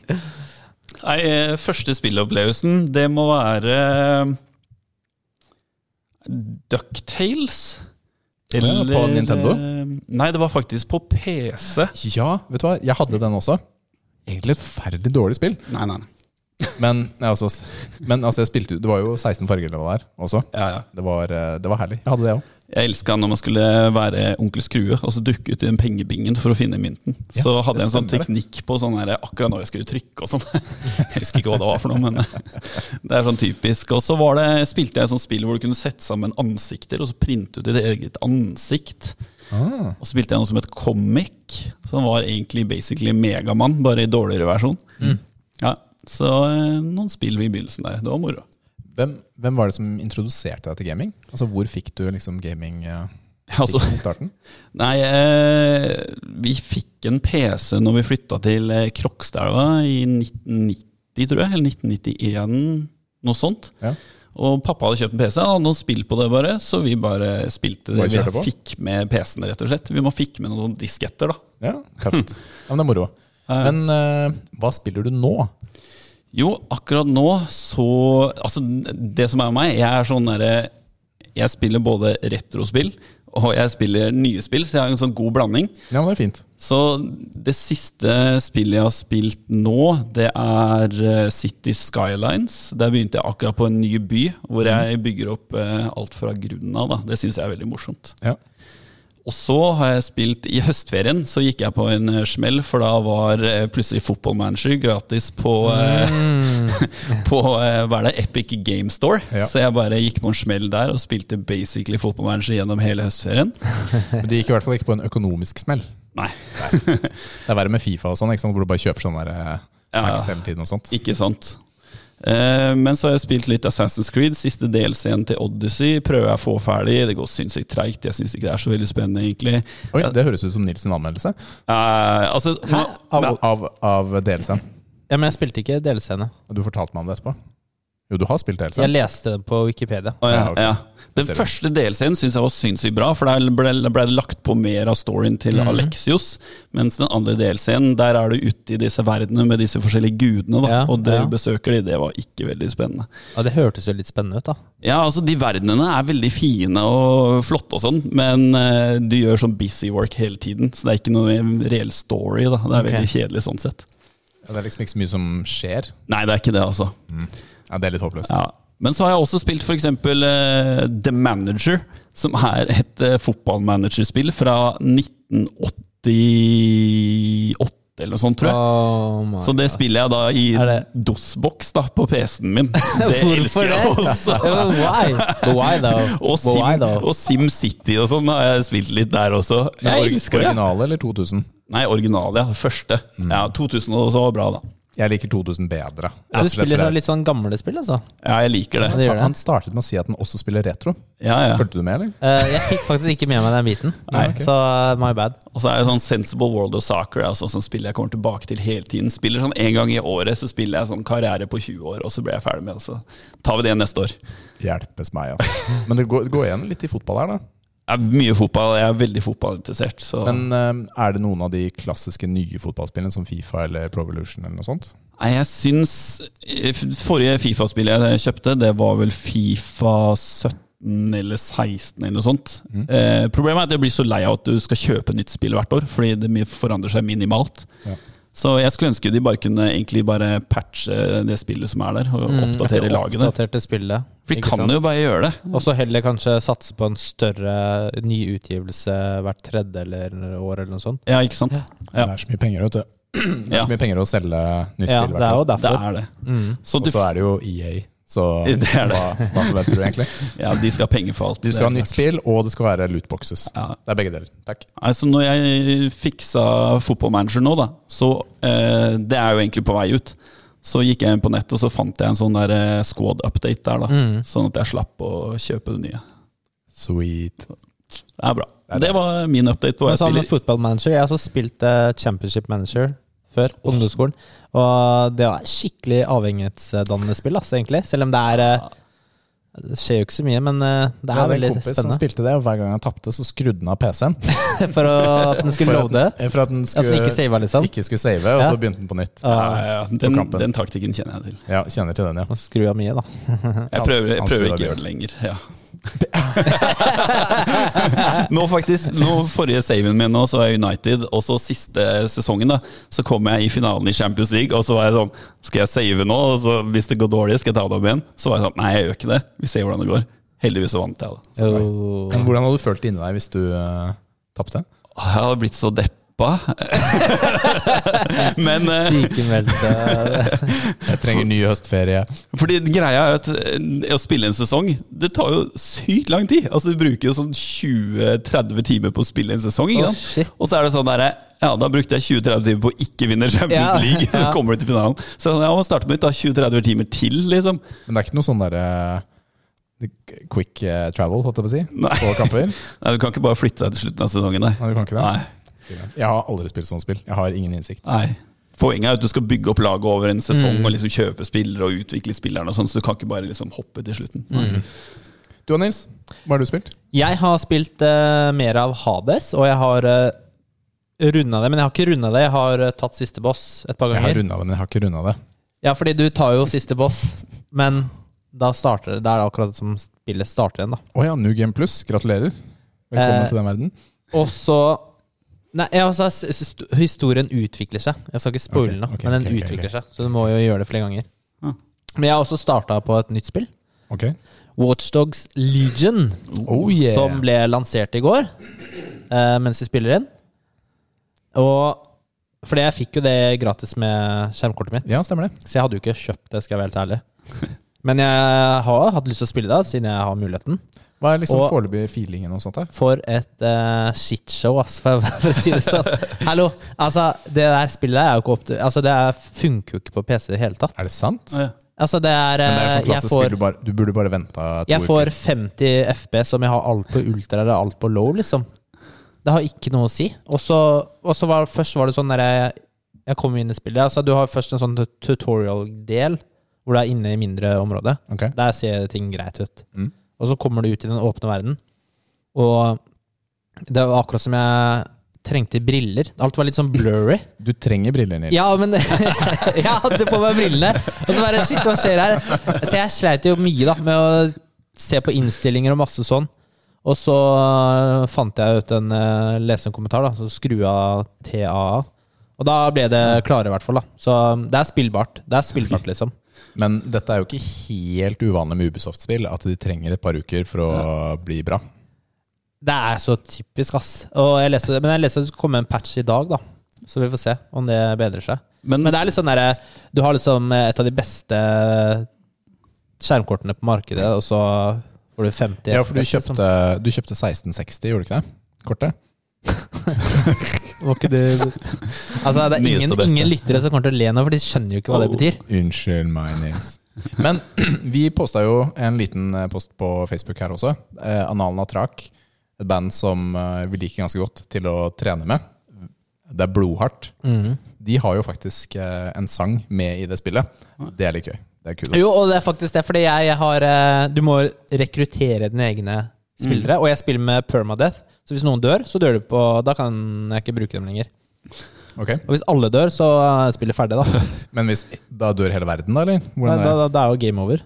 C: Nei, eh, første spillopplevelsen, det må være Ducktales.
A: Ja, på Nintendo?
C: eh, Nei, det var faktisk på PC.
A: Ja, vet du hva? Jeg hadde den også. Egentlig et forferdelig dårlig spill.
C: Nei, nei. nei.
A: Men, nei, altså, men altså, jeg spilte, det var jo 16 farger der er også.
C: Ja, ja.
A: Det var, eh, det var herlig. Jeg hadde det òg.
C: Jeg elska når man skulle være onkel Skrue og så dukke ut i den pengebingen for å finne mynten.
A: Ja,
C: så hadde jeg en sånn teknikk på sånn her, akkurat når jeg skulle trykke og sånn. Jeg husker ikke hva det var for noe, men det er sånn typisk. Og så var det, spilte jeg et sånt spill hvor du kunne sette sammen ansikter, og så printe ut ditt eget ansikt.
A: Ah,
C: Og så spilte jeg noe som het Comic, som var egentlig basically Megamann, bare i dårligere versjon. Ja, Så eh, noen spill i begynnelsen der. Det var moro.
A: Hvem, hvem var det som introduserte deg til gaming? Altså, Hvor fikk du liksom gaming eh,
C: Altså,
A: i starten?
C: Nei, eh, vi fikk en PC når vi flytta til eh, Krokstadelva i 1990, tror jeg. Eller 1991, noe sånt.
A: Ja.
C: Og pappa hadde kjøpt en PC, han hadde noen spill på det bare, så vi bare spilte det
A: Bare
C: vi fikk med PC-en, rett og slett. Vi må fikk med noen disketter, da.
A: Ja, tøft. Ja, men det er moro. Men eh, hva spiller du nå?
C: Jo, akkurat nå så Altså, det som er meg, jeg er sånn derre Jeg spiller både retrospill og jeg spiller nye spill, så jeg har en sånn god blanding.
A: Ja, men det er fint.
C: Så det siste spillet jeg har spilt nå, det er eh, City Skylines. Der begynte jeg akkurat på en ny by, hvor jeg bygger opp eh, alt fra grunnen av. Da. Det syns jeg er veldig morsomt.
A: Ja.
C: Og så har jeg spilt I høstferien så gikk jeg på en eh, smell, for da var plutselig plutselig fotballmanager gratis på, mm. på eh, hva er det, Epic Game Store.
A: Ja.
C: Så jeg bare gikk på en smell der og spilte basically fotballmanager gjennom hele høstferien.
A: Men de gikk i hvert fall ikke på en økonomisk smell.
C: Nei,
A: Det er verre med Fifa og sånn, hvor du bare kjøper sånn der eh,
C: Ja,
A: hele tiden og sånt.
C: ikke sant. Eh, men så har jeg spilt litt Assassin's Creed. Siste delscenen til Odyssey prøver jeg å få ferdig. Det går sinnssykt treigt. Jeg syns ikke det er så veldig spennende, egentlig.
A: Oi, det høres ut som Nils sin anmeldelse.
C: Eh, altså, Hæ?
A: Av, av, av DLC-en.
B: Ja, men jeg spilte ikke delscene.
A: Du fortalte meg om det etterpå. Jo, du har spilt DLC.
B: Jeg leste det på Wikipedia.
C: Å, ja,
A: Ja, okay.
C: ja. Den første DLC-en delscenen syns jeg var sinnssykt bra, for der ble, ble det lagt på mer av storyen til
B: mm.
C: Alexios. Mens den andre DLC-en, der er du ute i disse verdenene med disse forskjellige gudene. Da,
B: Ja,
C: og dere
B: ja.
C: besøker de, det var ikke veldig spennende.
B: Ja, Det hørtes jo litt spennende ut, da.
C: Ja, altså De verdenene er veldig fine og flotte, og sånn men uh, du gjør sånn busy work hele tiden. Så det er ikke noe reell story. da Det er
B: okay.
C: veldig kjedelig sånn sett.
A: Ja, Det er liksom ikke så mye som skjer.
C: Nei, det er ikke det, altså.
A: Ja, Det er litt håpløst.
C: Ja. Men så har jeg også spilt f.eks. Uh, The Manager, som er et uh, fotballmanagerspill fra 1988 eller noe sånt, tror jeg.
B: Oh
C: Så det spiller jeg da i
B: det-
C: DOS-boks da på PC-en min. Det elsker jeg også.
B: Why? Why?
C: Og,
B: Sim, why
C: Sim,
B: City
C: og SimCity og sånn har jeg spilt litt der også. Jeg elsker det.
A: Originale eller 2000?
C: Nei, originale, ja. Første. Ja, 2000 også var bra, da.
A: Jeg liker 2000 bedre.
B: Ja, du spiller sånn litt sånn gamle spill, altså?
C: Ja, jeg liker det.
B: det det.
A: han, startet med å si at han også spiller retro.
C: Ja, ja.
A: Fulgte du med, eller?
B: Uh, jeg fikk faktisk ikke med meg den biten,
C: Nei.
B: så uh, my bad.
C: Og så er det sånn Sensible World of Soccer altså, som spiller jeg kommer tilbake til hele tiden. Spiller sånn En gang i året så spiller jeg sånn karriere på 20 år, og så blir jeg ferdig med det. Så tar vi det neste år.
A: Hjelpes meg, ja. Men det går, det går igjen litt i fotball her, da.
C: Jeg er mye fotball, jeg er veldig fotballinteressert. Så
A: Men eh, er det noen av de klassiske nye fotballspillene, som Fifa eller Pro Evolution eller noe sånt?
C: Nei, jeg syns eh, Forrige Fifa-spill jeg kjøpte, det var vel Fifa 17 eller 16 eller noe sånt. Eh, problemet er at jeg blir så lei av at du skal kjøpe nytt spill hvert år, fordi det mye forandrer seg minimalt.
A: Ja.
C: Så jeg skulle ønske de bare kunne egentlig bare patche det spillet som er der, og oppdatere lagene.
B: Oppdaterte spillet.
C: For de kan
B: sant?
C: jo bare gjøre det.
B: Og så heller kanskje satse på en større ny utgivelse hvert tredje eller år, eller noe sånt.
C: Ja, ikke sant?
A: Det
C: Ja.
A: er så mye penger, vet du. Det er
C: Ja,
A: så mye penger å selge nytt
B: Ja,
A: spill
B: det er jo
C: det er det.
B: Mm.
C: Så
A: Og så er det jo EA, så
C: Det er det.
A: Hva, hva forventer du egentlig?
C: ja, de skal ha penger for alt.
A: Du skal ha nytt spill, og det skal være lootboxes.
C: Ja.
A: Det er begge deler. Takk.
C: Altså Når jeg fiksa fotballmanager nå, da, så eh, Det er jo egentlig på vei ut. Så gikk jeg inn på nettet og så fant jeg en sånn der eh, squad-update der. da
B: Mm.
C: Sånn at jeg slapp å kjøpe det nye.
A: Sweet.
C: Det er bra.
A: Det er
C: Det var min update på hva
B: Men
C: jeg
B: sånn
C: spiller.
B: football manager Jeg har også spilt eh, championship manager før på ungdomsskolen. Og det var skikkelig avhengighetsdannende spill, ass, egentlig. Selv om det er eh, Det skjer jo ikke så mye, men eh, det
A: spennende
B: er
A: hadde en kompis som spilte det, og hver gang han tapte, så skrudde han av PC-en.
B: For å, at den skulle loade.
A: For at den
B: At
A: skulle,
B: den ikke save, liksom.
A: ikke skulle save, og
B: Ja.
A: så begynte den på nytt.
C: Ja, ja, ja. Den,
A: på
C: den taktikken kjenner jeg til.
A: Ja, kjenner til den, ja.
B: Og skru av mye, da.
C: Jeg prøver, jeg prøver ikke å gjøre det lenger. Ja. nå faktisk, nå Forrige saven min nå, så var jeg United, og så siste sesongen da Så kom jeg i finalen i Champions League, og så var jeg sånn Skal jeg save nå? Og så hvis det går dårlig, skal jeg ta det opp igjen? Så var jeg sånn Nei, jeg gjør ikke det. Vi ser hvordan det går. Heldigvis så vant jeg, da. Så
A: oh. Hvordan hadde du følt det inni deg hvis du uh, tapte?
C: jeg hadde blitt så deppa. Men eh,
B: Sykemeldte
A: Jeg trenger ny høstferie.
C: Fordi greia er at eh, å spille en sesong Det tar jo sykt lang tid. Altså Du bruker jo sånn 20-30 timer på å spille en sesong. Ikke sant?
B: shit.
C: Og så er det sånn der, Ja, da brukte jeg 20-30 timer på å ikke vinne Champions
B: Ja,
C: League.
B: ja.
C: Kommer du til finalen Så jeg må starte med 20-30 timer til, liksom.
A: Men det er ikke noe sånn derre quick eh, travel, holdt jeg på å si,
C: Nei.
A: på kamper?
C: Nei, Du kan ikke bare flytte deg til slutten av sesongen. Nei.
A: Nei, du kan ikke det?
C: Nei.
A: Jeg har aldri spilt sånt spill. Jeg har ingen innsikt.
C: Nei. Poenget er at du skal bygge opp laget over en sesong
B: Mm.
C: og liksom kjøpe spillere og utvikle spillerne, og sånn, så du kan ikke bare liksom hoppe til slutten.
A: Du og Nils, hva har du spilt?
B: Jeg har spilt uh, mer av Hades, og jeg har uh, runda det. Men jeg har ikke runda det, jeg har uh, tatt siste boss et par ganger.
A: Jeg har runda det, men jeg har ikke runda det.
B: Ja, fordi du tar jo siste boss, men da starter det Det er akkurat som spillet starter igjen, da.
A: Å ja, New Game Plus. Gratulerer. Velkommen
B: Eh,
A: til den verden.
B: Og så Nei, altså, historien utvikler seg. Jeg skal ikke spoile
A: okay,
B: den,
A: ok,
B: men den
A: ok, ok,
B: utvikler seg. Så du må jo gjøre det flere ganger.
C: Ah.
B: Men jeg har også starta på et nytt spill.
A: Ok.
B: Watchdogs Legion.
A: Oh yeah.
B: Som ble lansert i går. eh, mens vi spiller inn. Og fordi jeg fikk jo det gratis med skjermkortet mitt,
A: Ja, stemmer det.
B: så jeg hadde jo ikke kjøpt det, skal jeg være helt ærlig. Men jeg har hatt lyst til å spille det, siden jeg har muligheten.
A: Hva er liksom foreløpig feelingen og sånt? der?
B: For et uh, shitshow, ass, for, å si det sånn. Hallo, altså, det der spillet er jo ikke opp til Altså, det er, funker jo ikke på PC i det hele tatt.
A: Er det sant?
C: Ja.
B: Altså, det er,
A: Men det er
B: eh,
A: sånn
B: jeg
A: klassisk
B: får,
A: spill du, bare, du burde bare venta to
B: Jeg får 50 FPS som jeg har alt på ultra eller alt på low, liksom. Det har ikke noe å si. Og så var først var det sånn derre Jeg kom inn i spillet. Altså, du har først en sånn tutorial-del, hvor du er inne i mindre område.
A: Okay.
B: Der ser ting greit ut.
A: Mm.
B: Og så kommer du ut i den åpne verden. Og det var akkurat som jeg trengte briller. Alt var litt sånn blurry.
A: Du trenger briller, Nils.
B: Ja, men jeg hadde på meg brillene. Og så bare shit, hva skjer her? Så jeg sleit jo mye da med å se på innstillinger og masse sånn. Og så fant jeg ut en uh, lese kommentar, da. Så skru av TAA. Og da ble det klare, i hvert fall. da Så det er spillbart. Det er spillbart, liksom.
A: Men dette er jo ikke helt uvanlig med Ubisoft-spill, at de trenger et par uker for å bli bra.
B: Det er så typisk, ass. Og jeg leser, men jeg leste at det skulle komme en patch i dag, da. Så vi får se om det bedrer seg.
C: Men,
B: Men det er litt sånn derre Du har liksom et av de beste skjermkortene på markedet, og så får du 50
A: Ja, for du
B: liksom.
A: kjøpte, du kjøpte 1660, gjorde du ikke det? Kortet?
B: Var ikke det Altså, det er ingen, ingen lyttere som kommer til å le nå, for de skjønner jo ikke hva det betyr.
A: Unnskyld meg, Nils. Men vi posta jo en liten eh, post på Facebook her også. Eh, Analen av Trak. Et band som eh, vi liker ganske godt til å trene med. Det er blodhardt.
B: Mm.
A: De har jo faktisk eh, en sang med i det spillet. Det er litt gøy. Det er.
B: Jo, og det er faktisk det, fordi jeg, har Du må rekruttere dine egne spillere, og jeg spiller med permadeath. Så hvis noen dør, så dør du på Da kan jeg ikke bruke dem lenger.
A: Ok,
B: Og hvis alle dør, så er spillet ferdig, da.
A: Men hvis, da dør hele verden, da? eller?
B: Da, da, da, da er jo game over.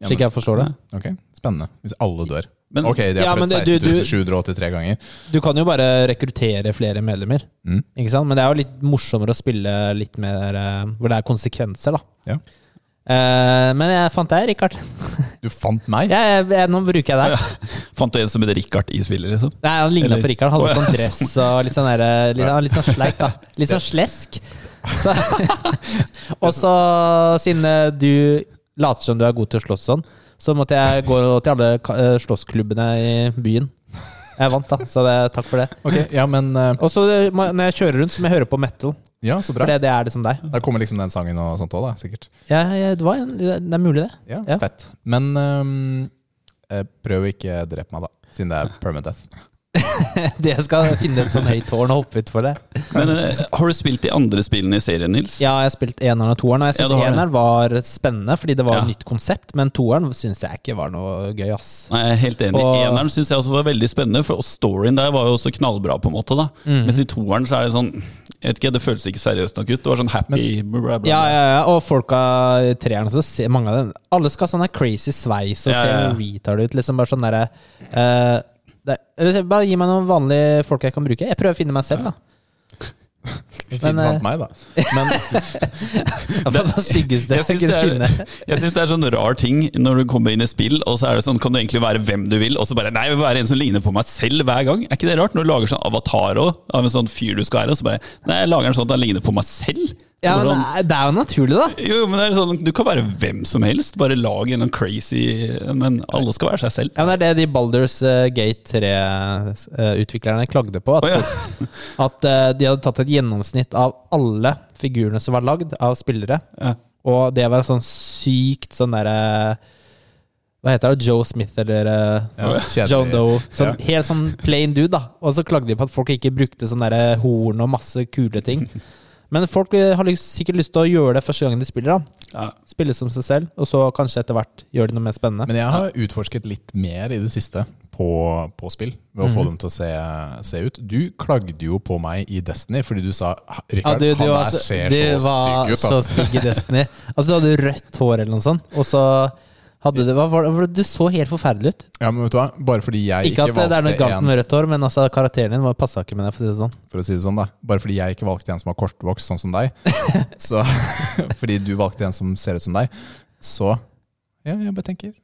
A: Ja,
B: Slik
A: men-
B: jeg forstår det.
A: Ok, Spennende. Hvis alle dør.
C: Men-
A: ok, de har
B: men
A: prøvd
B: det- du- du-
A: 16.783 ganger.
B: Du kan jo bare rekruttere flere medlemmer.
A: Mm.
B: Ikke sant? Men det er jo litt morsommere å spille litt mer eh, hvor det er konsekvenser, da.
A: Ja.
B: Eh, men jeg fant deg, Rikard.
A: Du fant meg?
B: Ja, jeg, jeg, nå bruker jeg deg.
C: Fant du en som heter Richard i spillet, liksom?
B: Nei, Han ligna på Rikard. Hadde sånn dress og litt sånn, der, eh, litt, litt sånn sleik, da. Litt sånn slesk. Så, og så, siden eh, du later som du er god til å slåss sånn, så måtte jeg gå til alle slåssklubbene i byen. Jeg vant, da, så det, takk for det.
A: Ok, ja, men eh,
B: Og så eh, når jeg kjører rundt, så må jeg høre på metal.
A: Ja, så
B: For
A: bra.
B: det, det er liksom deg.
A: Da kommer liksom den sangen og sånt òg, da. Sikkert.
B: Ja, ja, det, var en, det er mulig, det.
A: Ja,
B: Ja.
A: Fett. Men ehm, eh, prøv å ikke drepe meg, da. Siden det er permadeath.
B: Det skal finne et sånn høyt tårn og hoppe utfor det.
C: Men uh, Har du spilt de andre spillene i serien, Nils?
B: Ja, jeg har spilt eneren og toeren, og jeg syns
C: ja,
B: eneren var spennende fordi det var
C: Ja.
B: et nytt konsept, men toeren syns jeg ikke var noe gøy, ass.
C: Nei, jeg er helt enig.
B: Og-
C: Eneren syns jeg også var veldig spennende, for storyen der var jo også knallbra. på en måte da
B: Mm.
C: Mens i toeren så er det sånn Jeg vet ikke, Det føles ikke seriøst nok ut. Det var sånn happy bla, bla, bla.
B: Ja, ja, ja, og folka i treeren, så ser mange av dem Alle skal ha sånn crazy sveis og
C: Ja,
B: se
C: ja,
B: retard ut. Liksom bare sånn derre det, eller Bare gi meg noen vanlige folk jeg kan bruke. Jeg prøver å finne meg selv, da.
A: Finn
B: Men, eh,
A: fant meg, da. Men
B: Det
C: Jeg
B: jeg
C: syns det, er- jeg synes det er sånn rar ting når du kommer inn i spill, og så er det sånn, kan du egentlig være hvem du vil, og så bare Nei, jeg vil være en som ligner på meg selv hver gang. Er ikke det rart? Når du lager sånn avatar også, av en sånn fyr du skal være, og så bare Nei, jeg lager en sånn at han ligner på meg selv.
B: Ja, men det er- det er jo naturlig, da.
C: jo, men det er sånn, Du kan være hvem som helst. Bare lag en crazy Men alle skal være seg selv.
B: Ja, men Det er det de Balders eh, Gate 3-utviklerne klagde på. At,
C: oh, ja.
B: at eh, de hadde tatt et gjennomsnitt av alle figurene som var lagd av spillere.
C: Ja.
B: Og det var sånn sykt sånn derre Hva heter det? Joe Smith eller eh,
A: ja.
B: John Doe. Sånn,
A: Ja.
B: Helt sånn plain dude, da. Og så klagde de på at folk ikke brukte sånn derre horn og masse kule ting. Men folk eh, har lyst, sikkert lyst til å gjøre det første gangen de spiller. da
C: Ja.
B: Spille som seg selv, og så kanskje etter hvert gjøre det noe mer spennende.
A: Men jeg har utforsket litt mer i det siste på, på spill, ved å få dem til å se, se ut. Du klagde jo på meg i Destiny fordi du sa Rikard,
B: du, du,
A: han
B: var
A: der
B: så,
A: ser
B: du
A: så
B: var
A: stygg ut.
B: så stygg i Destiny. Altså, du hadde rødt hår eller noe sånt, og så hadde hva, var Du så helt forferdelig ut.
A: Ja, men vet du hva? Bare fordi jeg
B: Ikke
A: ikke,
B: at det er noe galt
A: en
B: med rødt hår, men altså, karakteren din passa ikke med det, for å si det sånn.
A: For å si det sånn da Bare fordi jeg ikke valgte en som har kortvokst sånn som deg Så Fordi du valgte en som ser ut som deg Så Ja, jeg bare tenker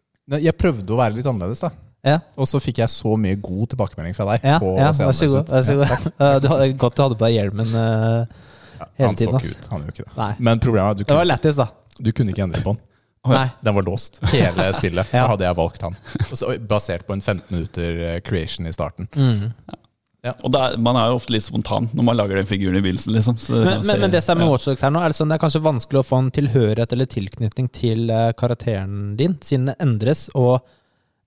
A: Jeg prøvde å være litt annerledes da
B: Ja,
A: Og så fikk jeg så mye god tilbakemelding fra deg.
B: ja,
A: på
B: ja vær så god.
A: jeg
B: Vær så god. Eh, Du hadde, godt du hadde på deg hjelmen
A: uh,
B: Hele
A: han så ikke ut. Han gjorde ikke det.
B: Nei.
A: Men problemet er at du
B: Det var
A: kunne,
B: da.
A: du kunne ikke endre på den.
B: Nei.
A: Den var låst hele spillet. Så hadde jeg valgt han. Så, basert på en 15 minutter eh, creation i starten.
B: Mm.
C: Og da, er- man er jo ofte litt spontan når man lager den figuren i begynnelsen. Liksom. Så
B: Men, men, men det som er med
C: ja.
B: Watch her nå, er det, sånn, det er kanskje vanskelig å få en tilhørighet eller tilknytning til eh, karakteren din, siden det endres, og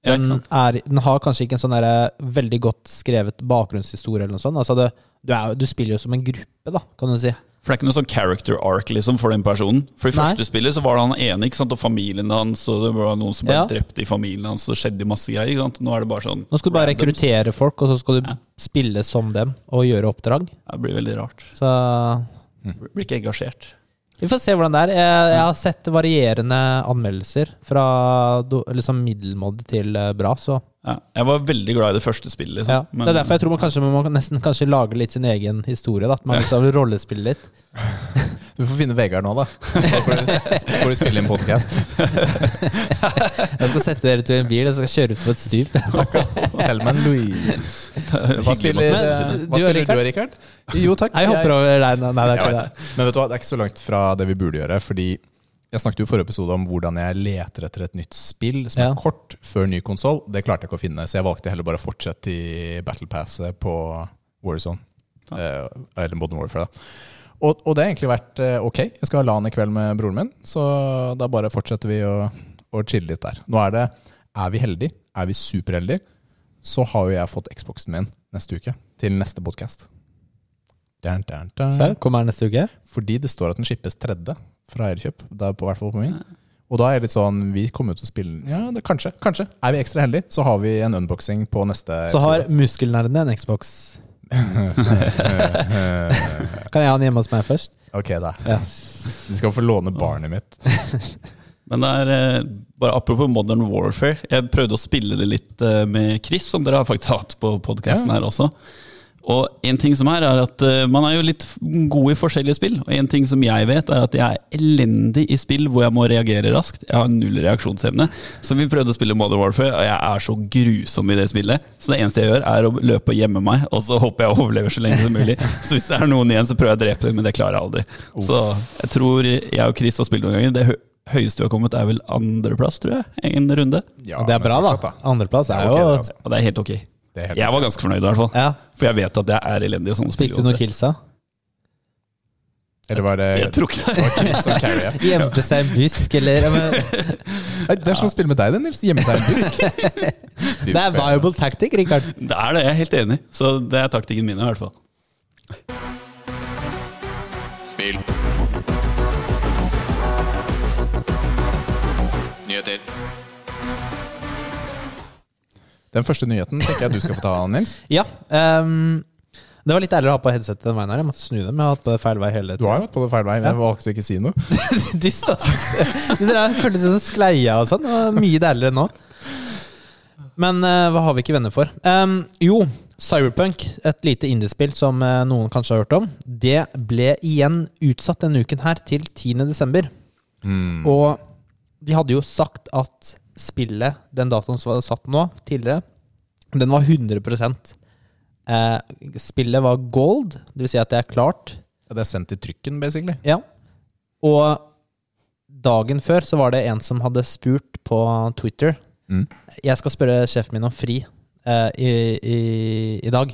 B: den,
C: ja,
B: er, den har kanskje ikke en sånn der, veldig godt skrevet bakgrunnshistorie eller noe sånt. Altså det, du, er, du spiller jo som en gruppe, da, kan du si.
C: For det er ikke noe sånn character arc liksom, for den personen. For i
B: Nei.
C: første spillet så var det han ene, ikke sant, og familien hans, og det var noen som ble
B: Ja.
C: drept i familien hans, og det skjedde masse greier. Ikke sant? Nå er det bare sånn
B: Nå skal du bare
C: randoms.
B: rekruttere folk, og så skal du spille som dem og gjøre oppdrag.
C: Det blir veldig rart.
B: Så
C: Blir ikke engasjert.
B: vi får se hvordan det er. Jeg, jeg har sett varierende anmeldelser. Fra do- liksom middelmådig til eh, bra, så
C: Ja. Jeg var veldig glad i det første spillet. Liksom.
B: ja.
C: Men-
B: Det er derfor jeg tror man kanskje man må nesten kanskje lage litt sin egen historie. Da. At man liksom rollespiller litt.
A: Du får finne Vegard nå, da. Så får du, får du spille inn podkast.
B: Jeg skal sette dere til en bil og så skal kjøre ut på et stup.
A: Hva spiller,
B: Men, du
A: hva spiller
B: Rikard?
A: du, Rikard? Jo, takk.
B: Jeg hopper over deg. Nei, det er ikke det.
A: Men vet du hva, det er ikke så langt fra det vi burde gjøre. Fordi jeg snakket jo i forrige episode om hvordan jeg leter etter et nytt spill som
B: Ja.
A: er kort før ny konsoll. Det klarte jeg ikke å finne, så jeg valgte heller bare å fortsette i Battle Passet på Warzone. Eh, eller Modern Warfare, da. Og, og det har egentlig vært eh, ok. Jeg skal ha LAN i kveld med broren min, så da bare fortsetter vi å, å chille litt der. Nå er det Er vi heldige? Er vi superheldige? Så har jo jeg fått Xboxen min neste uke, til neste podkast.
B: Så kommer neste uke.
A: Fordi det står at den skippes tredje fra Elkjøp. Er på hvert fall på min. Og da er det litt sånn Vi kommer jo til å spille Ja, det, kanskje. Kanskje. Er vi ekstra heldige, så har vi en unboxing på neste
B: Så har muskelnerdene en Xbox. Kan jeg ha den hjemme hos meg først?
A: Ok, da.
B: Ja.
A: Du skal få låne barnet mitt.
C: Men det er eh, bare apropos Modern Warfare. Jeg prøvde å spille det litt eh, med Chris, som dere har faktisk hatt på podkasten
A: Ja.
C: her også. Og en ting som er, er at eh, man er jo litt god i forskjellige spill. Og en ting som jeg vet, er at jeg er elendig i spill hvor jeg må reagere raskt. Jeg har null reaksjonsevne. Så vi prøvde å spille Modern Warfare, og jeg er så grusom i det spillet. Så det eneste jeg gjør, er å løpe og gjemme meg, og så håper jeg å overleve så lenge som mulig. Så hvis det er noen igjen, så prøver jeg å drepe dem, men det klarer jeg aldri. Så jeg tror jeg og Chris har spilt noen ganger. Det høyeste vi har kommet, er vel andreplass, tror jeg. En runde.
A: Ja,
B: det er bra, da. Andreplass er
A: er
B: jo
A: det, altså.
C: Og det er helt ok.
A: Det er helt
C: Jeg var ganske fornøyd, i hvert fall.
B: Ja.
C: For jeg vet at jeg er elendig i sånne spill.
B: Fikk du noen kills, da?
A: Eller var det
C: Jeg tror ikke det.
B: Gjemte seg i en busk, eller men,
A: Nei, Det er som å spille med deg, det, Nils. Gjemme seg i en busk.
B: Det er viable tactic, Rikard.
C: Det er det, jeg er helt enig. Så det er taktikken min, i hvert fall.
A: Spill. Nyheter. Den første nyheten tenker jeg du skal få ta, Nils.
B: Ja. um, det var litt ærligere å ha på headsetet den veien her. Jeg måtte snu dem. Jeg har hatt på det feil vei hele tiden.
A: Du har jo hatt på det feil vei. Jeg valgte ikke å si noe.
B: Dyst, altså. Det føltes som skleia og sånn. Mye deiligere nå. Men uh, hva har vi ikke venner for? Um, jo, Cyberpunk, et lite indiespill som uh, noen kanskje har hørt om, det ble igjen utsatt denne uken her til 10. desember.
A: Mm.
B: Og de hadde jo sagt at spillet, den datoen som var satt nå, tidligere, den var 100 eh, Spillet var gold, vil si at det er klart.
A: Ja, Det er sendt i trykken, basically.
B: Ja. Og dagen før så var det en som hadde spurt på Twitter
A: Mm.
B: Jeg skal spørre sjefen min om fri eh, i, i, i dag.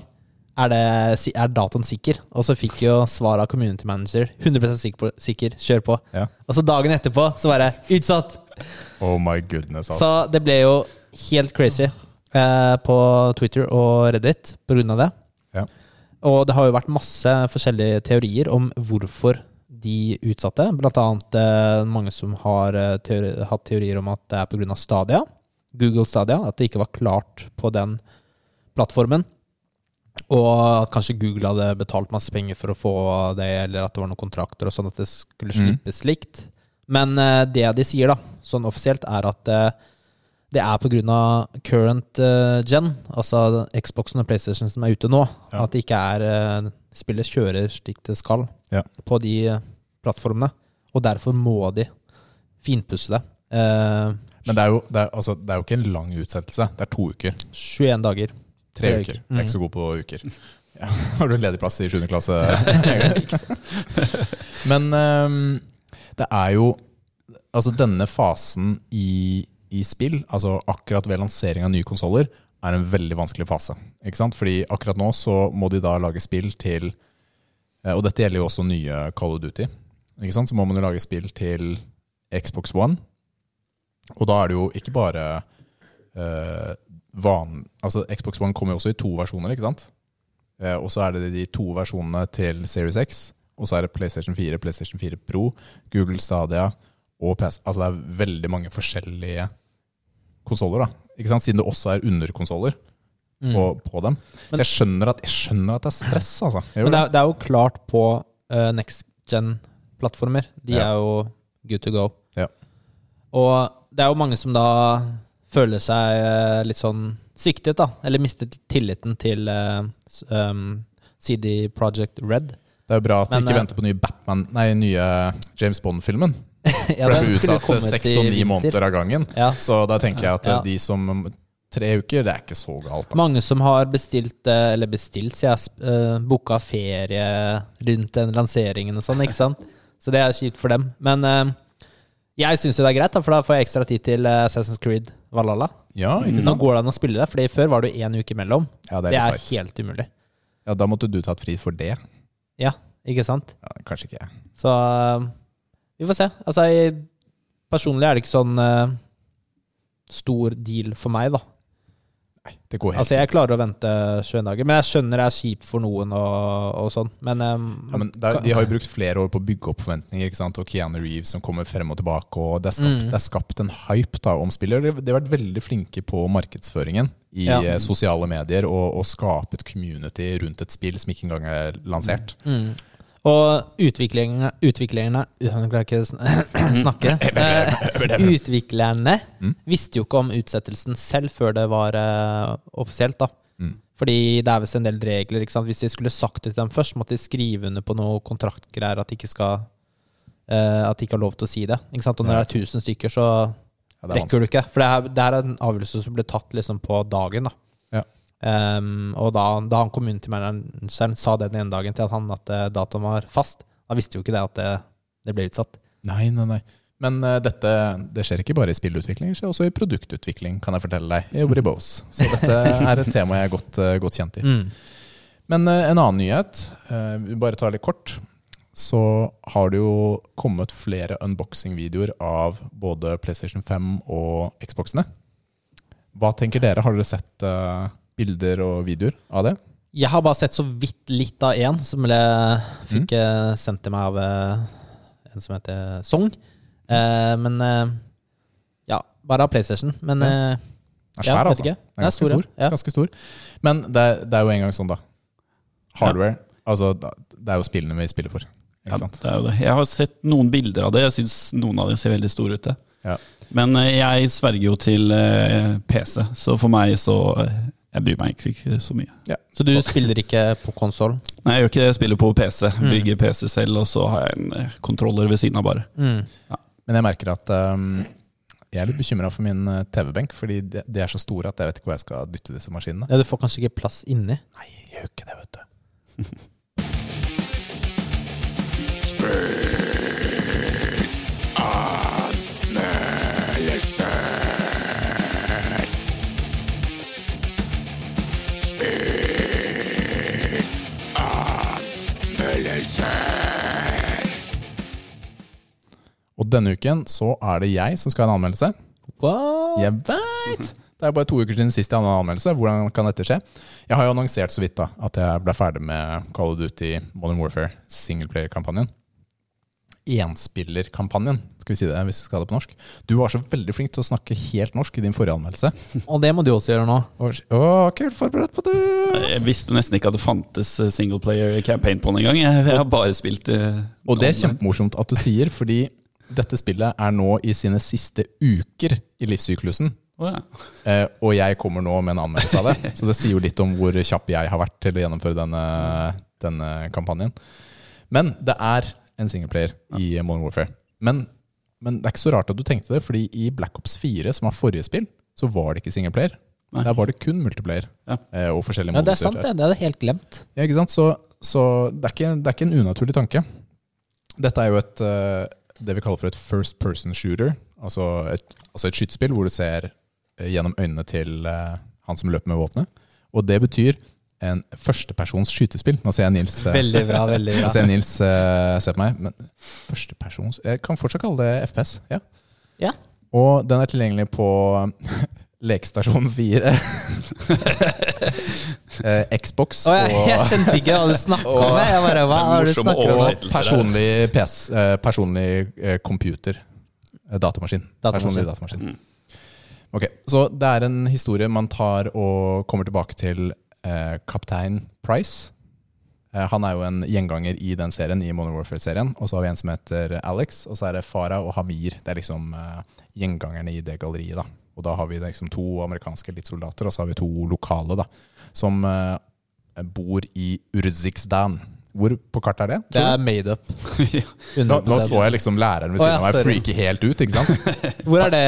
B: Er, det, er datoen sikker? Og så fikk jo svar av community manager. 100 sikker, sikker, kjør på.
A: Ja.
B: Og så dagen etterpå så var det utsatt!
A: Oh my goodness. Altså.
B: Så det ble jo helt crazy eh, på Twitter og Reddit på grunn av det.
A: Ja.
B: Og det har jo vært masse forskjellige teorier om hvorfor de utsatte. Blant annet eh, mange som har eh, teori hatt teorier om at det er pga. Stadia. Google Stadia. At det ikke var klart på den plattformen. Og at kanskje Google hadde betalt masse penger for å få det, eller at det var noen kontrakter og sånn at det skulle
A: Mm.
B: slippes likt. Men eh, det de sier, da, sånn offisielt, er at eh, det er pga. current eh, gen, altså Xboxen og PlayStation som er ute nå,
A: Ja.
B: at det ikke er Spillet kjører slik det skal
A: Ja.
B: på de plattformene. Og derfor må de finpusse det. Eh,
A: Men det er, jo, det, er, altså, det er jo ikke en lang utsettelse. Det er to uker.
B: 21 dager.
A: Tre
B: Tre
A: uker.
B: uker.
A: Jeg er ikke så god på uker. Ja. Har du ledig plass i 7. klasse? Men ehm, det er jo Altså, denne fasen i, i spill, altså akkurat ved lansering av nye konsoller, er en veldig vanskelig fase. Ikke sant? Fordi akkurat nå så må de da lage spill til eh, Og dette gjelder jo også nye Call of Duty. Ikke sant? Så må man jo lage spill til Xbox One. Og da er det jo ikke bare uh, van, altså Xbox One kommer jo også i to versjoner, ikke sant? Eh, og så er det de to versjonene til Series X. Og så er det PlayStation 4, PlayStation 4 Pro, Google Stadia og PS. Altså det er veldig mange forskjellige konsoller, da. Ikke sant? Siden det også er underkonsoller
B: Mm.
A: på, på dem. Så jeg skjønner, at, jeg skjønner at det er stress, altså.
B: Men det er, det er jo klart på uh, next gen-plattformer. De
A: Ja.
B: er jo good to go.
A: Ja.
B: Og det er jo mange som da føler seg uh, litt sånn sviktet, da. Eller mistet tilliten til uh, um, CD Project Red.
A: Det er jo bra at
B: Men,
A: vi ikke
B: eh,
A: venter på nye Batman Nei, nye James Bond-filmen.
B: ja,
A: For
B: den
A: blir utsatt seks og ni måneder av gangen.
B: Ja.
A: Så da tenker jeg at
B: Ja.
A: de som Tre uker, det er ikke så galt. Da.
B: Mange som har bestilt, eh, eller bestilt, sier jeg, booka ferie rundt den lanseringen og sånn, ikke sant? Så det er kjipt for dem. Men eh, jeg syns jo det er greit, for da får jeg ekstra tid til eh, Assassin's Creed Valhalla.
A: Ja, ikke
B: Nå
A: sant?
B: går det an å spille det, Fordi før var det én uke imellom.
A: Ja, det
B: Det
A: er
B: er
A: litt tight.
B: helt umulig.
A: Ja, da måtte du tatt fri for det.
B: Ja, ikke sant?
A: Ja, kanskje ikke.
B: Så eh, vi får se. Altså, jeg, personlig er det ikke sånn uh, stor deal for meg, da.
A: Nei, det går helt
B: Altså, jeg klarer å vente 21 dager, men jeg skjønner det er kjipt for noen og, og sånn. Men, um,
A: Ja, men det er, de har jo brukt flere år på å bygge opp forventninger. ikke sant? Og Keanu Reeves som kommer frem og tilbake. og Det er skapt,
B: Mm.
A: det er skapt en hype da om spillet. De, har vært veldig flinke på markedsføringen i
B: Ja.
A: eh, sosiale medier og, og skape et community rundt et spill som ikke engang er lansert.
B: Mm. Og utviklerne, utviklerne Jeg klarer ikke å snakke. Utviklerne visste jo ikke om utsettelsen selv før det var eh, offisielt. da
A: Mm.
B: Fordi det er visst en del regler. ikke sant? Hvis de skulle sagt det til dem først, måtte de skrive under på noe kontraktgreier at de ikke skal eh, At de ikke har lov til å si det. Ikke sant? Og når det er 1000 stykker, så
A: er
B: rekker du ikke. For det er, det er en avgjørelse som ble tatt liksom på dagen. da Ehm, og da, da han community-manageren sa det den ene dagen til at han at eh, datoen var fast, da visste jo ikke det at det, det ble utsatt.
A: Nei, nei, nei. Men uh, dette det skjer ikke bare i spillutvikling, det skjer også i produktutvikling, kan jeg fortelle deg. Jeg jobber i Bose. Så dette er et tema jeg er godt, uh, godt kjent i.
B: Mm.
A: Men uh, en annen nyhet, vi bare tar litt kort. Så har det jo kommet flere unboxing-videoer av både PlayStation 5 og Xboxene. Hva tenker dere? Har dere sett bilder og videoer av det?
B: Jeg har bare sett så vidt litt av én som ble, fikk mm. sendt til meg av eh, en som heter Song. Eh, men eh, ja, bare av PlayStation. Men
A: Ja.
B: eh,
A: Den er svær,
B: vet
A: altså. Den er ganske
B: stor, ja.
A: stor.
B: Ja.
A: Ganske stor. Men det, er- det er jo en gang sånn, da. Hardware. Altså, det er jo spillene vi spiller for.
C: Ja, det er jo det. Jeg har sett noen bilder av det. Jeg syns noen av dem ser veldig store ut.
A: Ja.
C: Men eh, jeg sverger jo til eh, PC, så for meg så eh, Jeg bryr meg ikke så mye.
B: Så du spiller ikke på konsoll?
C: Nei, jeg gjør ikke det. Jeg spiller på PC.
B: Mm.
C: Bygger PC selv, og så har jeg en eh, kontroller ved siden av, bare.
B: Mm.
A: Men jeg merker at um, jeg er litt bekymra for min eh, TV-benk, fordi de er så store at jeg vet ikke hvor jeg skal dytte disse maskinene.
B: Ja, du får kanskje ikke plass inni?
A: Nei, jeg gjør ikke det, vet du. Og denne uken så er det jeg som skal ha en anmeldelse.
B: What?
A: Jeg veit! Det er bare to uker siden sist jeg hadde en anmeldelse. Hvordan kan dette skje? Jeg har jo annonsert så vidt da at jeg ble ferdig med Call of Duty Modern Warfare singleplayer-kampanjen. Enspillerkampanjen, skal vi si det hvis vi skal ha det på norsk. Du var så veldig flink til å snakke helt norsk i din forrige anmeldelse.
B: Og det må du også gjøre nå.
A: Å, kult forberedt på det!
C: Jeg visste nesten ikke at det fantes eh, singleplayer campaign på den engang. Jeg, jeg har bare spilt uh,
A: Og det er kjempemorsomt at du sier, fordi dette spillet er nå i sine siste uker i livssyklusen.
C: Oh, ja.
A: Eh, og jeg kommer nå med en anmeldelse av det. Så det sier jo litt om hvor kjapp jeg har vært til å gjennomføre denne, denne kampanjen. Men det er en singleplayer i Modern Warfare. Men men det er ikke så rart at du tenkte det, fordi i Black Ops 4, som var forrige spill, så var det ikke singleplayer.
C: Nei.
A: Der var det kun multiplayer
C: Ja.
A: eh, og forskjellige
B: Ja, det er sant, det. Det hadde helt glemt.
A: Ja, ikke sant? Så, så det, er ikke, det er ikke en unaturlig tanke. Dette er jo et, eh, det vi kaller for et first person shooter. Altså et, altså et skytespill hvor du ser eh, gjennom øynene til eh, han som løper med våpenet. Og det betyr en førstepersons skytespill. Nå ser jeg Nils, eh,
B: Veldig bra. veldig
A: nå
B: bra
A: ser jeg Nils uh, se på meg. Men førstepersons Jeg kan fortsatt kalle det FPS. Ja.
B: Ja.
A: Og den er tilgjengelig på Lekestasjon 4. eh, Xbox
B: oh, jeg, jeg skjønte ikke hva du snakka om. Jeg bare, hva har du snakker om?
A: personlig PC, eh, personlig eh, computer. Eh, Datamaskin.
B: Datamaskin.
A: Personlig datamaskin. Ok, Så det er en historie man tar og kommer tilbake til eh, kaptein Price. Eh, han er jo en gjenganger i den serien, i Modern Warfare-serien. Og så har vi en som heter Alex, og så er det Farah og Hamir. Det er liksom eh, gjengangerne i det galleriet. da. Og da har vi liksom to amerikanske elitesoldater, og så har vi to lokale, da. Som uh, bor i Urzikstan. Hvor på kartet er det?
B: Det er made up.
A: Nå, nå så jeg liksom læreren ved siden
B: ja,
A: av meg freake helt ut, ikke sant?
B: Hvor er det,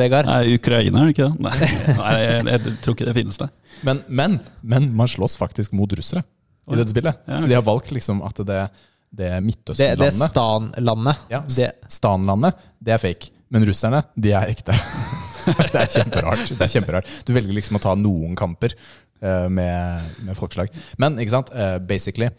B: Vegard?
C: Nei, Ukraina, er det ikke det? Nei, nei jeg, jeg tror ikke det finnes det.
A: Men, men, men man slåss faktisk mot russere i dette spillet.
C: Ja,
A: Så de har valgt liksom at det, det
B: Det, det
A: Midtøsten-landet
B: Stan-landet.
A: ja,
B: Det,
A: Stanlandet, det er fake. Men russerne, de er ekte. det er kjemperart. Det er kjemperart. Du velger liksom å ta noen kamper uh, med, med folkeslag. Men ikke sant, uh, basically,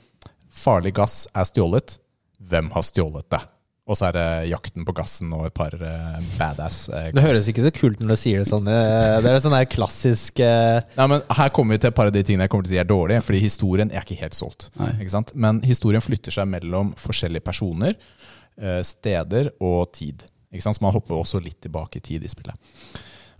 A: farlig gass er stjålet. Hvem har stjålet det? Og så er det jakten på gassen og et par uh, badass uh,
B: det høres ikke så kult når du sier det sånn. Det er sånn der klassisk
A: Nei, men Her kommer vi til et par av de tingene jeg kommer til å si er dårlige. Fordi historien er ikke helt solgt. Ikke sant? Men historien flytter seg mellom forskjellige personer, eh, steder og tid. Ikke sant? Så man hopper også litt tilbake i tid i spillet.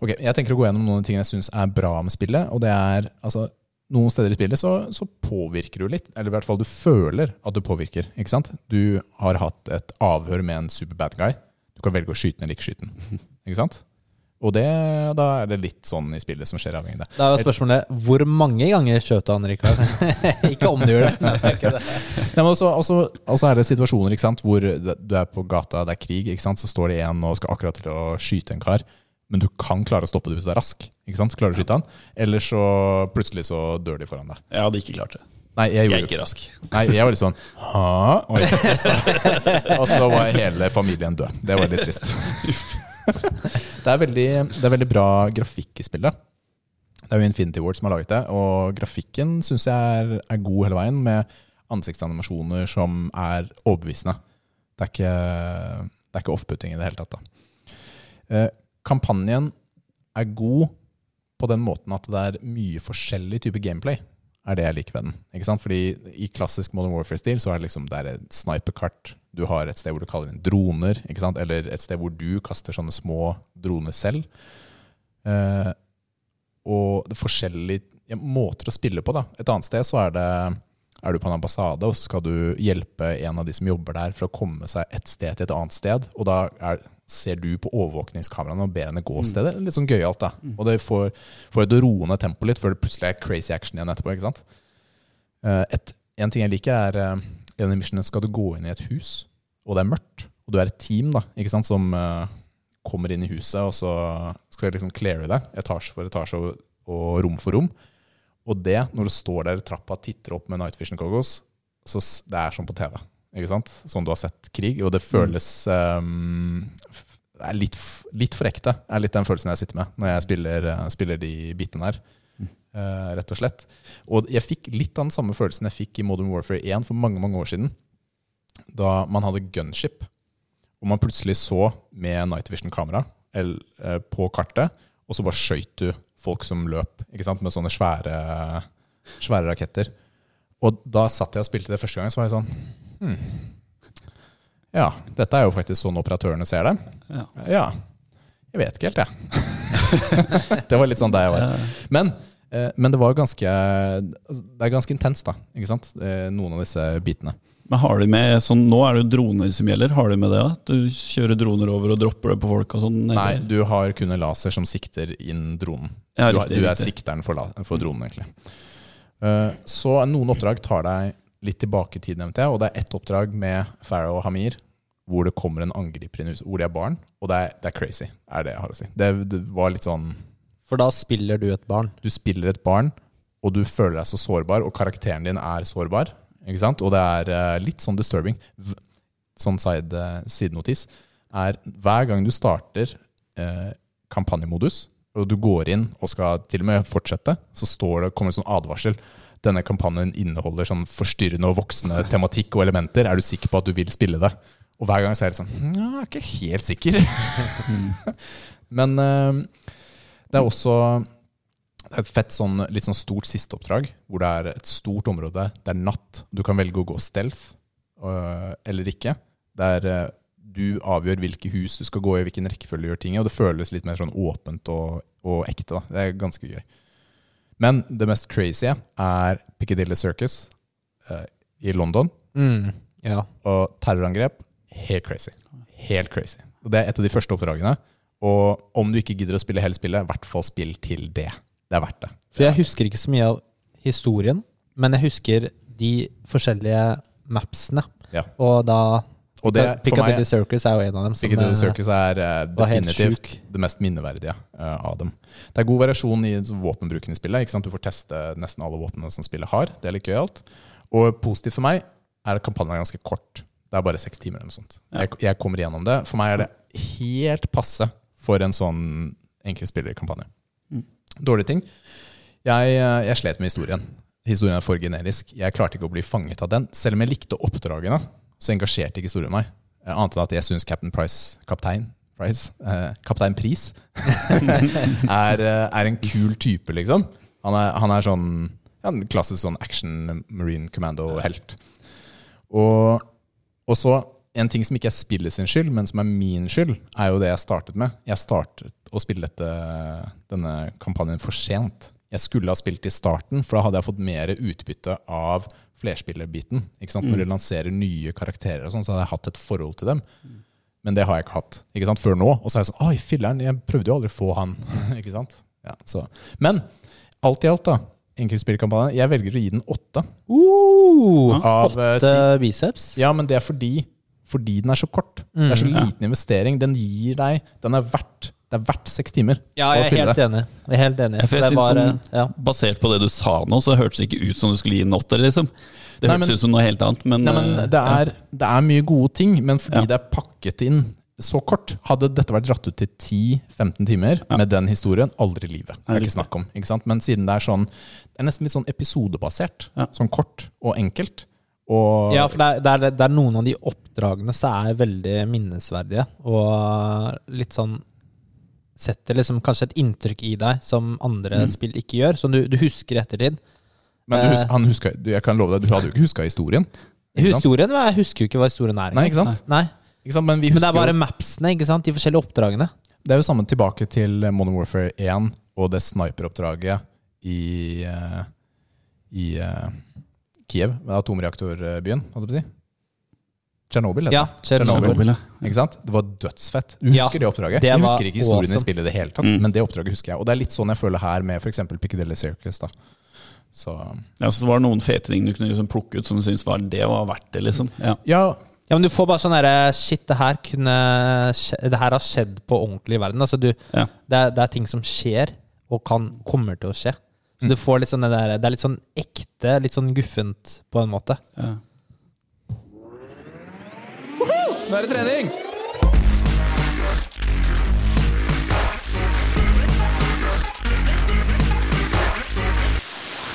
A: Ok, Jeg tenker å gå gjennom noen av de tingene jeg syns er bra med spillet. Og det er altså noen steder i spillet så, så påvirker du litt. Eller i hvert fall du føler at du påvirker. ikke sant? Du har hatt et avhør med en superbad guy. Du kan velge å skyte den eller ikke skyte den. ikke sant? Og det, da er det litt sånn i spillet som skjer avhengig av det.
B: Da er jo spørsmålet hvor mange ganger skjøt han, Rikard? ikke om du gjør det. Nei, det er det.
A: Er situasjoner ikke sant, hvor du er på gata, det er krig, ikke sant, så står det en og skal akkurat til å skyte en kar. Men du kan klare å stoppe det hvis du er rask. ikke sant? Så klarer du å skyte han. Eller så plutselig så dør de foran deg.
C: Jeg hadde ikke klart det.
A: Nei, jeg
C: Jeg er ikke rask.
A: Nei, jeg var litt sånn Hæ? Oi, så. Og så var hele familien død. Det var litt trist. Det er veldig, det er veldig bra grafikk i spillet. Det er jo Infinity Ward som har laget det, og grafikken syns jeg er, er god hele veien, med ansiktsanimasjoner som er overbevisende. Det er ikke, det er ikke off-putting i det hele tatt. Da. Eh, kampanjen er god på den måten at det er mye forskjellig type gameplay er det jeg liker ved den. Ikke sant? Fordi i klassisk Modern Warfare-stil så er det liksom et sniperkart. Du har et sted hvor du kaller inn droner, eller et sted hvor du kaster sånne små droner selv. Eh, og det er forskjellige måter å spille på. da. Et annet sted så er det er du på en ambassade, og så skal du hjelpe en av de som jobber der, for å komme seg et sted til et annet sted. Og da er, ser du på overvåkningskameraene og ber henne gå stedet. Litt sånn gøyalt, da. Og det får, får det roe ned tempoet litt, før det plutselig er crazy action igjen etterpå. ikke sant? Eh, Et, en ting jeg liker, er eh, i denne missionen skal du gå inn i et hus, og det er mørkt. Og du er et team da, ikke sant, som uh, kommer inn i huset, og så skal jeg liksom cleare deg etasje for etasje og, og rom for rom. Og det, når du står der i trappa og titter opp med night vision Cogos, så det er som på TV. Ikke sant? Sånn du har sett krig. Og det føles um, Det er litt, litt for ekte, er litt den følelsen jeg sitter med når jeg spiller, eh, spiller de bitene der. Eh, rett og slett. Og jeg fikk litt av den samme følelsen jeg fikk i Modern Warfare 1 for mange mange år siden. Da man hadde gunship, og man plutselig så med night vision-kamera eh, på kartet, og så bare skøyt du folk som løp ikke sant? med sånne svære, svære raketter. Og da satt jeg og spilte det første gang, så var jeg sånn hmm. Ja, dette er jo faktisk sånn operatørene ser det.
C: Ja.
A: Ja. Jeg vet ikke helt, jeg. det var litt sånn der jeg var. Men, men det var ganske Det er ganske intenst, da. Ikke sant? Eh, Noen av disse bitene.
C: Men har du med sånn, Nå er det jo droner som gjelder. Har du med det? At du kjører droner over og dropper det på folk? og sånn?
A: Nei, du har kun en laser som sikter inn dronen.
C: Ja,
A: du, har- du er
C: riktig.
A: sikteren for, for dronen, egentlig. Eh, Så noen oppdrag tar deg litt tilbake i tid, nevnte jeg. Og det er ett oppdrag med Farah og Hamir hvor det kommer en angriper inn i huset, hvor de er barn, og det er, det er crazy, er det jeg har å si. Det, det var litt sånn
B: For da spiller du et barn.
A: Du spiller et barn, og du føler deg så sårbar, og karakteren din er sårbar. Ikke sant? Og det er eh, litt sånn disturbing. Sånn side, eh, sidenotis er hver gang du starter eh, kampanjemodus, og du går inn og skal til og med fortsette, så står det, kommer det sånn advarsel. Denne kampanjen inneholder sånn forstyrrende og voksende tematikk og elementer. Er du sikker på at du vil spille det? Og hver gang så er det sånn «Nja, Jeg er ikke helt sikker. Men eh, det er også et fett sånn, litt sånn stort sisteoppdrag, hvor det er et stort område. Det er natt. Du kan velge å gå stealth øh, eller ikke. Der øh, du avgjør hvilke hus du skal gå i, hvilken rekkefølge du gjør ting i. Og det føles litt mer sånn åpent og, og ekte. da. Det er ganske gøy. Men det mest crazy er Piccadilly Circus øh, i London.
B: Mm. Ja.
A: Og terrorangrep helt crazy. Helt crazy. Og Det er et av de første oppdragene. Og om du ikke gidder å spille hele spillet, i hvert fall spill til det. Det er verdt det.
B: For jeg husker ikke så mye av historien, men jeg husker de forskjellige mapsene.
A: Ja.
B: Og da
A: Og det,
B: Piccadilly
A: meg,
B: Circus er jo en av dem. som,
A: Piccadilly
B: eh,
A: Circus er
B: uh,
A: definitivt det mest minneverdige uh, av dem. Det er god variasjon i våpenbruken i spillet. Du får teste nesten alle våpnene som spillet har. Det er litt gøyalt. Og positivt for meg er at kampanjen er ganske kort. Det er bare seks timer eller noe sånt. Jeg, jeg kommer igjennom det. For meg er det helt passe for en sånn enkeltspillerkampanje. Dårlige ting. Jeg, eh, jeg slet med historien. Historien er for generisk. Jeg klarte ikke å bli fanget av den. Selv om jeg likte oppdragene, så engasjerte ikke historien meg. Annet enn at jeg syns Captain Price, kaptein Price, eh, kaptein Pris, er, eh, er en kul type, liksom. Han er, han er sånn ja, en klassisk sånn action marine commando-helt. Og, og så en ting som ikke er spillet sin skyld, men som er min skyld, er jo det jeg startet med. Jeg startet å spille dette, denne kampanjen for sent. Jeg skulle ha spilt i starten, for da hadde jeg fått mer utbytte av flerspillerbiten. Ikke sant? Når de lanserer nye karakterer, og sånn, så hadde jeg hatt et forhold til dem. Men det har jeg ikke hatt ikke sant? før nå. Og så er jeg sånn Oi, filler'n, jeg prøvde jo aldri å få han. ikke sant? Ja, så. Men alt i alt, da. Enkeltspillkampanjen. Jeg velger å gi den åtte.
B: Uh,
A: Av, eh,
B: åtte biceps.
A: Ja, men det er fordi, fordi den er så kort. Det er så liten investering. Den gir deg Den er verdt Det er verdt seks timer.
B: Ja, jeg er helt enig. Jeg er helt enig.
C: Ja, jeg
B: Det var,
C: sånn,
B: eh, ja.
C: Basert på det du sa nå, så hørtes det ikke ut som du skulle gi en åtter. Liksom. Det
A: Nei,
C: hørtes
A: men-
C: ut som noe helt annet. Men,
A: Nei, men
C: eh,
A: det er, det er mye gode ting, men fordi
C: Ja.
A: det er pakket inn så kort Hadde dette vært dratt ut til 10-15 timer med den historien, aldri i livet. Det er ikke snakk om. Ikke sant? Men siden det er sånn Det er nesten litt sånn episodebasert.
C: Ja.
A: Sånn kort og enkelt. Og
B: Ja, for det er, det, er, det er noen av de oppdragene som er veldig minnesverdige, og litt sånn Setter liksom kanskje et inntrykk i deg som andre
A: Mm.
B: spill ikke gjør, som du, du husker i ettertid.
A: Men du, hus- han huska, jeg kan love deg, du hadde jo ikke huska historien. Ikke sant?
B: Jeg husker jo ikke hva historien er.
A: Nei, ikke sant?
B: Nei.
A: Ikke sant? Men vi
B: Men det er bare mapsene, ikke sant? De forskjellige oppdragene.
A: Det er jo samme tilbake til Modern Warfare 1 og det sniperoppdraget i, i, i eh, Kiev, atomreaktorbyen, hva skal jeg si. Tsjernobyl, heter
B: Ja,
C: Tjernobyl.
A: Ikke sant? Det var dødsfett. Du
B: Ja,
A: husker det oppdraget?
B: det
A: jeg husker ikke historien i spillet i det hele tatt,
C: Mm.
A: men det oppdraget husker jeg. Og det er litt sånn jeg føler her med f.eks. Piccadilly Circus. da. Så
C: Ja, så det var noen fete ting du kunne liksom plukke ut som du syntes var det var verdt det. liksom. Ja.
A: ja,
B: Ja, men du får bare sånn derre Shit, det her kunne Det her har skjedd på ordentlig i verden. Altså, du,
C: Ja.
B: det, er, det er ting som skjer, og kan, kommer til å skje. Så du får litt sånn det der Det er litt sånn ekte, litt sånn guffent, på en måte.
C: Ja.
A: nå er det trening!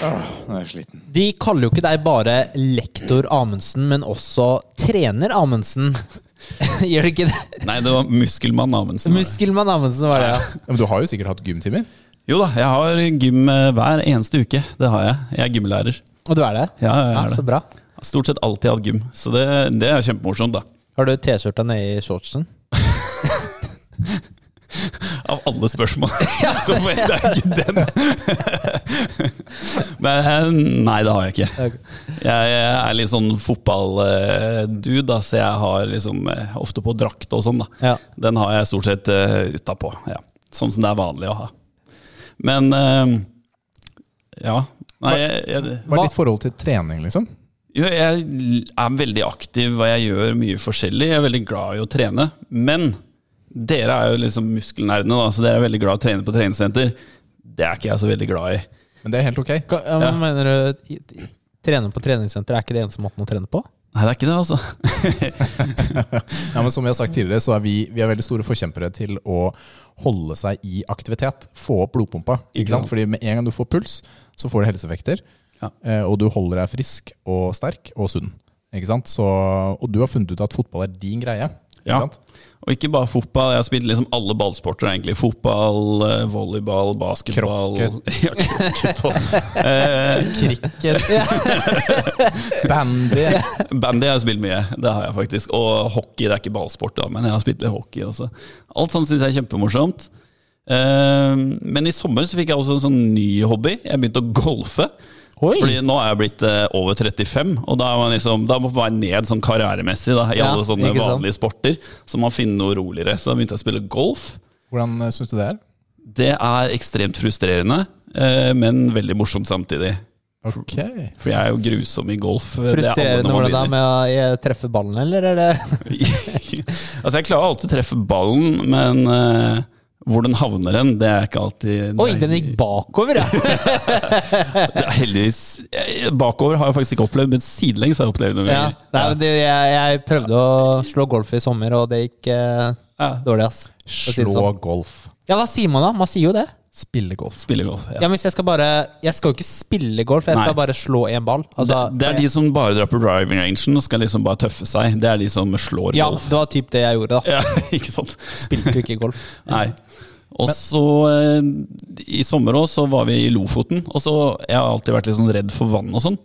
A: Åh, nå er jeg sliten.
B: De kaller jo ikke deg bare lektor Amundsen, men også trener Amundsen. Gjør det ikke det?
C: Nei, det var Muskelmann Amundsen. var det.
B: Muskelmann Amundsen var det, ja.
A: Ja, men du har jo sikkert hatt gymtimer?
C: Jo da, jeg har gym eh, hver eneste uke. Det har jeg. Jeg er gymlærer.
B: Og du er det?
C: Ja, jeg
B: Ja,
C: er
B: så
C: det.
B: bra.
C: Stort sett alltid hatt gym, så det, det er kjempemorsomt, da.
B: Har du T-skjorta nede i shortsen?
C: Av alle spørsmål, så vet jeg ikke den. Men eh, nei, det har jeg ikke. Jeg er litt sånn fotballdude, så jeg har liksom eh, ofte på drakt og sånn, da. Den har jeg stort sett utapå, ja. Sånn som det er vanlig å ha. Men eh, ja. Nei, jeg, jeg,
A: Hva er ditt forhold til trening, liksom?
C: Jo, jeg er veldig aktiv og jeg gjør mye forskjellig. Jeg er veldig glad i å trene. Men dere er jo liksom muskelnerdene, da, så dere er veldig glad i å trene på treningssenter. Det er ikke jeg så veldig glad i.
A: Men det er helt ok.
B: Hva hva
C: Ja.
B: mener du? Trene på treningssenter er ikke det eneste måten å trene på?
C: Nei, det er ikke det, altså.
A: Ja, men som vi har sagt tidligere, så er vi, vi er veldig store forkjempere til å holde seg i aktivitet. Få opp blodpumpa.
C: Ikke
A: sant. Fordi med en gang du får puls, så får du helseeffekter.
C: Ja.
A: Eh, og du holder deg frisk og sterk og sunn. Ikke sant? Så, og du har funnet ut at fotball er din greie.
C: Ja. Og ikke bare fotball. Jeg har spilt liksom alle ballsporter, egentlig. Fotball, eh, volleyball, basketball Ja, krokketball. Eh,
A: Cricket. Bandy.
C: Bandy har jeg spilt mye, det har jeg faktisk. Og hockey, det er ikke ballsport, da, men jeg har spilt litt hockey også. Alt sånt syns jeg er kjempemorsomt. Eh, Men i sommer så fikk jeg også en sånn ny hobby. Jeg begynte å golfe.
B: Oi!
C: Fordi nå er jeg blitt eh, over 35, og da er man liksom Da må man være ned sånn karrieremessig da, i
B: Ja,
C: alle sånne
B: ikke sant?
C: vanlige sporter. Så man finner noe roligere. Så da begynte jeg å spille golf.
A: Hvordan syns du det er?
C: Det er ekstremt frustrerende, eh, men veldig morsomt samtidig.
A: Ok.
C: For jeg er jo grusom i golf. Det er alle
B: Frustrerende
C: når man
B: hvordan det er
C: begynner.
B: med å eh, treffe ballen, eller er det
C: altså Jeg klarer alltid å treffe ballen, men eh, hvor den havner hen, det er ikke alltid
B: Oi, den gikk bakover, ja!
C: Det er heldigvis Bakover har jeg faktisk ikke opplevd, men sidelengs har jeg opplevd noen
B: ja. Nei, men det, jeg, jeg prøvde å slå golf i sommer, og det gikk eh,
C: Ja.
B: dårlig, ass. Slå si sånn.
A: golf.
B: Ja, hva sier man da? Man sier jo det.
A: Spille golf.
C: Spille golf.
B: Ja,
C: Ja.
B: men hvis jeg skal bare Jeg skal jo ikke spille golf, jeg skal bare slå en ball. Altså,
C: det, det er de som bare drar på driving rangen og skal liksom bare tøffe seg. Det er de som slår
B: Ja,
C: golf.
B: det var typ det jeg gjorde, da.
C: Ja, ikke sant?
B: Spilte jo ikke golf.
C: Nei. Og så eh, I sommer også, så var vi i Lofoten. Og så Jeg har alltid vært litt sånn redd for vann og sånn.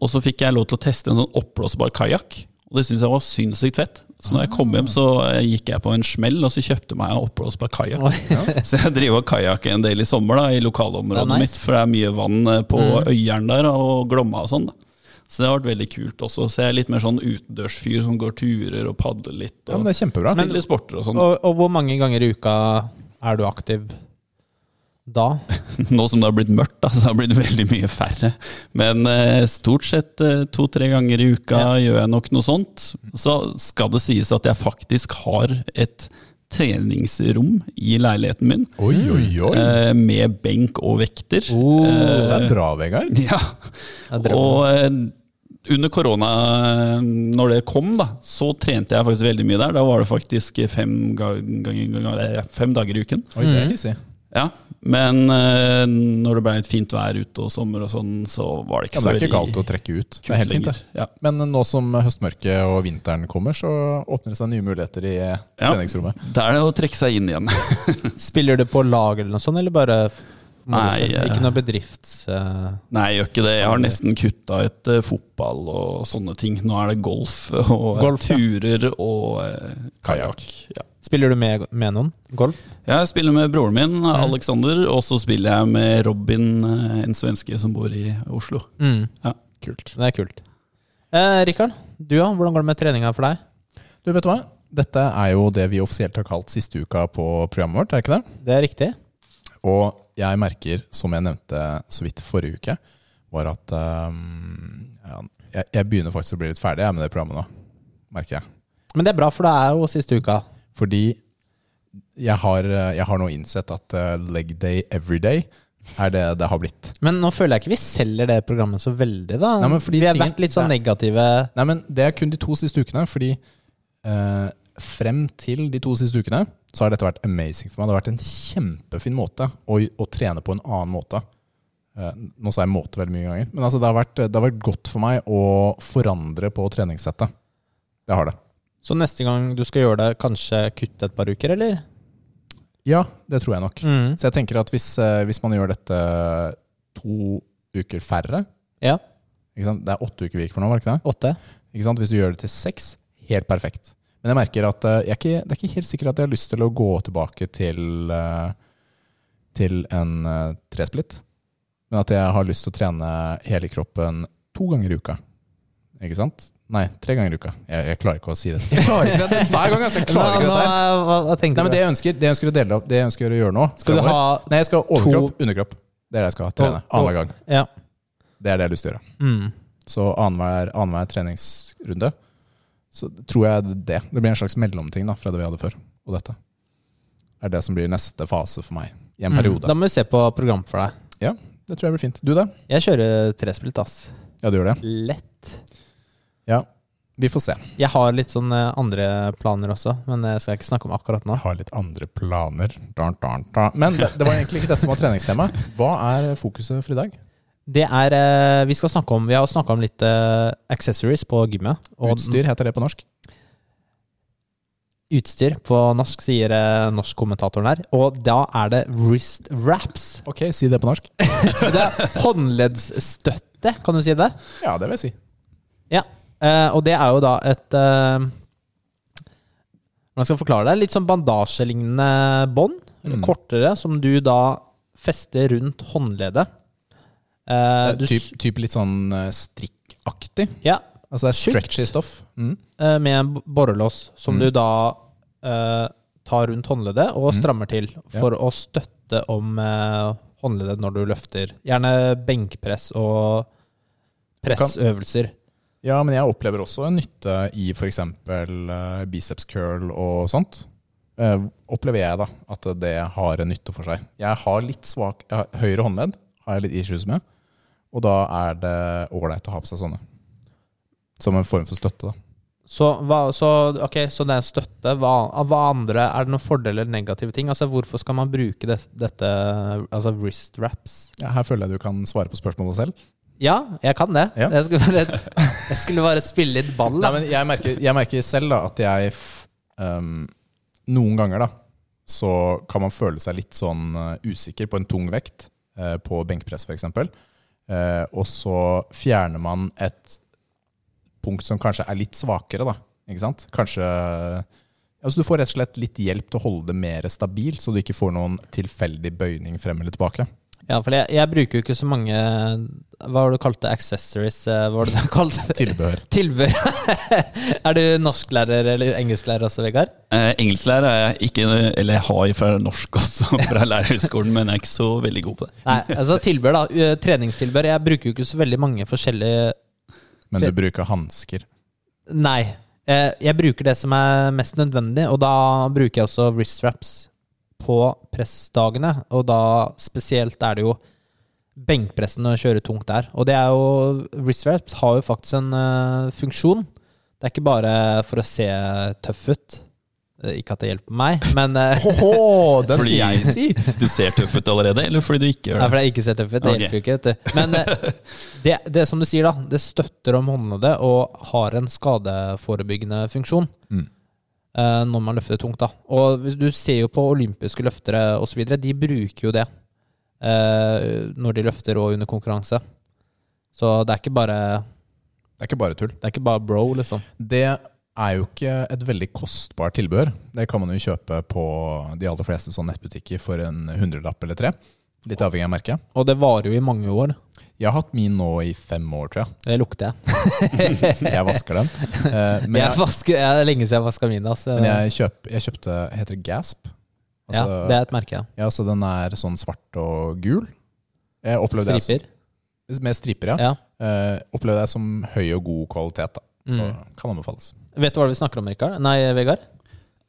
C: Og så fikk jeg lov til å teste en sånn oppblåsbar kajakk. Og det syns jeg var sinnssykt fett. Så når jeg kom hjem, så eh, gikk jeg på en smell og så kjøpte meg en oppblåsbar kajakk.
B: Oi.
C: Så jeg driver og kajakker en del i sommer da, i lokalområdet
B: nice.
C: mitt. For det er mye vann på på Øyeren der og Glomma og sånn. da. Så det har vært veldig kult også. Så jeg er litt mer sånn utendørsfyr som går turer og padler litt.
A: Ja, men det er kjempebra.
C: spiller sporter og sånn.
B: Og, og hvor mange ganger i uka er du aktiv da?
C: Nå som det har blitt mørkt, da, så har det blitt veldig mye færre. Men eh, stort sett eh, to-tre ganger i uka
B: Ja.
C: gjør jeg nok noe sånt. Så skal det sies at jeg faktisk har et treningsrom i leiligheten min.
A: Oi, oi, oi.
C: eh, med benk og vekter.
B: Oh,
A: Det er bra, Vegard.
C: Ja. Og eh, under korona, når det kom, da, så trente jeg faktisk veldig mye der. Da var det faktisk fem, gang, gang, gang, fem dager i uken.
A: Oi, det er hissig.
C: Ja, men uh, når det ble et fint vær ute og sommer og sånn, så var det
A: Ja,
C: ikke så
A: det er ikke galt å trekke ut. Det er helt fint, det.
C: Ja.
A: Men nå som høstmørket og vinteren kommer, så åpner det seg nye muligheter i treningsrommet.
C: Da er det å trekke seg inn igjen.
B: Spiller du på lag eller noe sånt, eller bare
C: Nei,
B: Ikke
C: eh,
B: noe bedrifts... Uh,
C: Nei, jeg gjør ikke det. Jeg har nesten kutta ut eh, fotball og sånne ting. Nå er det golf og
B: golf,
C: turer ja. og uh, kajakk. Ja.
B: Spiller du med, med noen? Golf?
C: Jeg spiller med broren min, Alexander, og så spiller jeg med Robin, en svenske som bor i Oslo.
B: Mm.
C: Ja.
A: Kult.
B: Det er kult. Eh, Rikard, du ja, hvordan går det med treninga for deg?
A: Du, vet du hva? Dette er jo det vi offisielt har kalt siste uka på programmet vårt, er det ikke det?
B: Det er riktig.
A: Og jeg merker, som jeg nevnte så vidt forrige uke, var at um, ja, jeg, jeg begynner faktisk å bli litt ferdig med det programmet nå, merker jeg.
B: Men det er bra, for det er jo siste uka.
A: Fordi jeg har, jeg har nå innsett at eh, leg day every day er det det har blitt.
B: Men nå føler jeg ikke vi selger det programmet så veldig, da.
A: Nei, fordi
B: vi har
A: tingen-
B: vært litt sånn negative.
A: Nei, men det er kun de to siste ukene, fordi eh, frem til de to siste ukene så har dette vært amazing for meg. Det har vært en kjempefin måte å, å trene på en annen måte. Eh, nå sa jeg måte veldig mye ganger, men altså det, har vært, det har vært godt for meg å forandre på treningssettet. Det har det.
B: Så neste gang du skal gjøre det, kanskje kutte et par uker, eller?
A: Ja, det tror jeg nok.
B: Mm.
A: Så jeg tenker at hvis, eh, hvis man gjør dette to uker færre
B: Ja.
A: Det er åtte uker vi gikk for nå, var det ikke det?
B: Åtte.
A: Ikke sant? Hvis du gjør det til seks, helt perfekt. Men jeg merker at eh, jeg er ikke, det er ikke helt sikkert at jeg har lyst til å gå tilbake til, eh, til en eh, tresplitt. Men at jeg har lyst til å trene hele kroppen to ganger i uka. Ikke sant? Nei, tre ganger i uka. Jeg, jeg klarer ikke å si det. Jeg klarer ikke det hver gang! Altså. Jeg klarer ikke dette her.
B: hva, hva
A: Nei, men det jeg ønsker, det jeg ønsker å dele opp, det jeg ønsker å gjøre nå
B: Skal du ha
A: Nei, jeg skal ha overkropp, underkropp. Det er det jeg skal trene. Annenhver gang.
B: Ja.
A: Det er det jeg har lyst til å gjøre.
B: Mm.
A: Så annenhver, annenhver treningsrunde. Så tror jeg det. Det blir en slags mellomting da, fra det vi hadde før. Og dette er det som blir neste fase for meg i en periode.
B: Mm. Da må vi se på program for deg.
A: Ja, det tror jeg blir fint. Du da?
B: Jeg kjører trespilt, ass.
A: Ja, du gjør det?
B: Lett.
A: Ja, vi får se.
B: Jeg har litt sånn eh, andre planer også, men det skal jeg ikke snakke om akkurat nå.
A: Jeg har litt andre planer. Men det, det var egentlig ikke dette som var treningstema. Hva er fokuset for i dag?
B: Det er eh, Vi skal snakke om Vi har snakka om litt eh, accessories på gymmet.
A: Utstyr heter det på norsk.
B: utstyr på norsk, sier eh, norskkommentatoren her. Og da er det wrist wraps.
A: Ok, si det på norsk.
B: Det er håndleddsstøtte, kan du si det?
A: Ja, det vil jeg si.
B: Ja. Og det er jo da et Hvordan skal jeg forklare det? Litt sånn bandasjelignende bånd.
A: Mm.
B: Kortere, som du da fester rundt håndleddet. Eh, du,
A: typ, typ litt sånn eh, strikkaktig.
B: ja,
A: Altså det er stretchy stoff. Mm.
B: Uh, med en borrelås som
A: Mm.
B: du da uh, tar rundt håndleddet og
A: Mm.
B: strammer til for å støtte om håndleddet når du løfter. Gjerne benkpress og pressøvelser.
A: Ja, men jeg opplever også en nytte i f.eks. Uh, biceps curl og sånt. Opplever jeg da at det har en nytte for seg. Jeg har litt svak jeg har, Høyre håndledd har jeg litt issues med, og da er det ålreit å ha på seg sånne. Som en form for støtte, da.
B: Så, hva, så, okay, så det er støtte. Hva, hva andre Er det noen fordeler eller negative ting? Altså Hvorfor skal man bruke det, dette Altså wrist wraps?
A: Ja, her føler jeg du kan svare på spørsmålet selv.
B: Ja, jeg kan det.
A: Ja.
B: Jeg, skulle bare, jeg skulle bare spille litt ball.
A: Nei, men jeg merker, jeg merker selv da at jeg um, Noen ganger da så kan man føle seg litt sånn uh, usikker på en tung vekt, uh, på benkpress f.eks. Uh, og så fjerner man et punkt som kanskje er litt svakere, da. Ikke sant? Kanskje altså Du får rett og slett litt hjelp til å holde det mer stabilt, så du ikke får noen tilfeldig bøyning frem eller tilbake.
B: Ja, for jeg, jeg bruker jo ikke så mange Hva var det du kalte accessories? eh, Hva var det du kalte?
A: Tilbehør.
B: Tilbehør. er du norsklærer eller engelsklærer også, Vegard?
C: Eh, engelsklærer er jeg ikke, eller jeg har jo fra norsk også, fra lærerhøgskolen, men jeg er ikke så veldig god på det.
B: Nei, altså tilbehør, da. Eh, Treningstilbehør. Jeg bruker jo ikke så veldig mange forskjellige
A: Men du bruker hansker.
B: Nei. Eh, Jeg bruker det som er mest nødvendig, og da bruker jeg også wrist wraps på pressdagene. Og da spesielt er det jo benkpressen å kjøre tungt der. Og det er jo Wrist wraps har jo faktisk en uh, funksjon. Det er ikke bare for å se tøff ut. Eh, Ikke at det hjelper meg, men eh,
A: Åhå,
C: Det
A: skal jeg si!
C: Du ser tøff ut allerede, eller fordi du ikke gjør det?
B: Nei, fordi jeg ikke ser tøff ut. Det
C: okay.
B: hjelper jo ikke. Vet du. Men eh, det, det som du sier, da. Det støtter om håndleddet og har en skadeforebyggende funksjon.
A: Mm.
B: Eh, når man løfter tungt. da Og Du ser jo på olympiske løftere osv. De bruker jo det eh, når de løfter og under konkurranse. Så det er ikke bare
A: Det er ikke bare tull.
B: Det er ikke bare bro, liksom.
A: Det er jo ikke et veldig kostbart tilbehør. Det kan man jo kjøpe på de aller fleste sånne nettbutikker for en hundrelapp eller tre. Litt avhengig av merket.
B: Og det varer jo i mange år.
A: Jeg har hatt min nå i fem år, tror jeg.
B: Det lukter jeg.
A: Jeg vasker den. Eh, Men
B: jeg
A: jeg,
B: vasker, jeg, det er lenge siden jeg vaska min. Altså.
A: men jeg, kjøp, jeg kjøpte Heter det Gasp?
B: ja,
A: Altså,
B: det er et merke.
A: ja, ja, så den er sånn svart og gul. Jeg opplevde det
B: Striper.
A: som- Med striper, ja.
B: Ja.
A: Eh, opplevde jeg som høy og god kvalitet. da Så
B: Mm.
A: kan anbefales.
B: Vet du hva vi snakker om, Rikard? Nei, Vegard?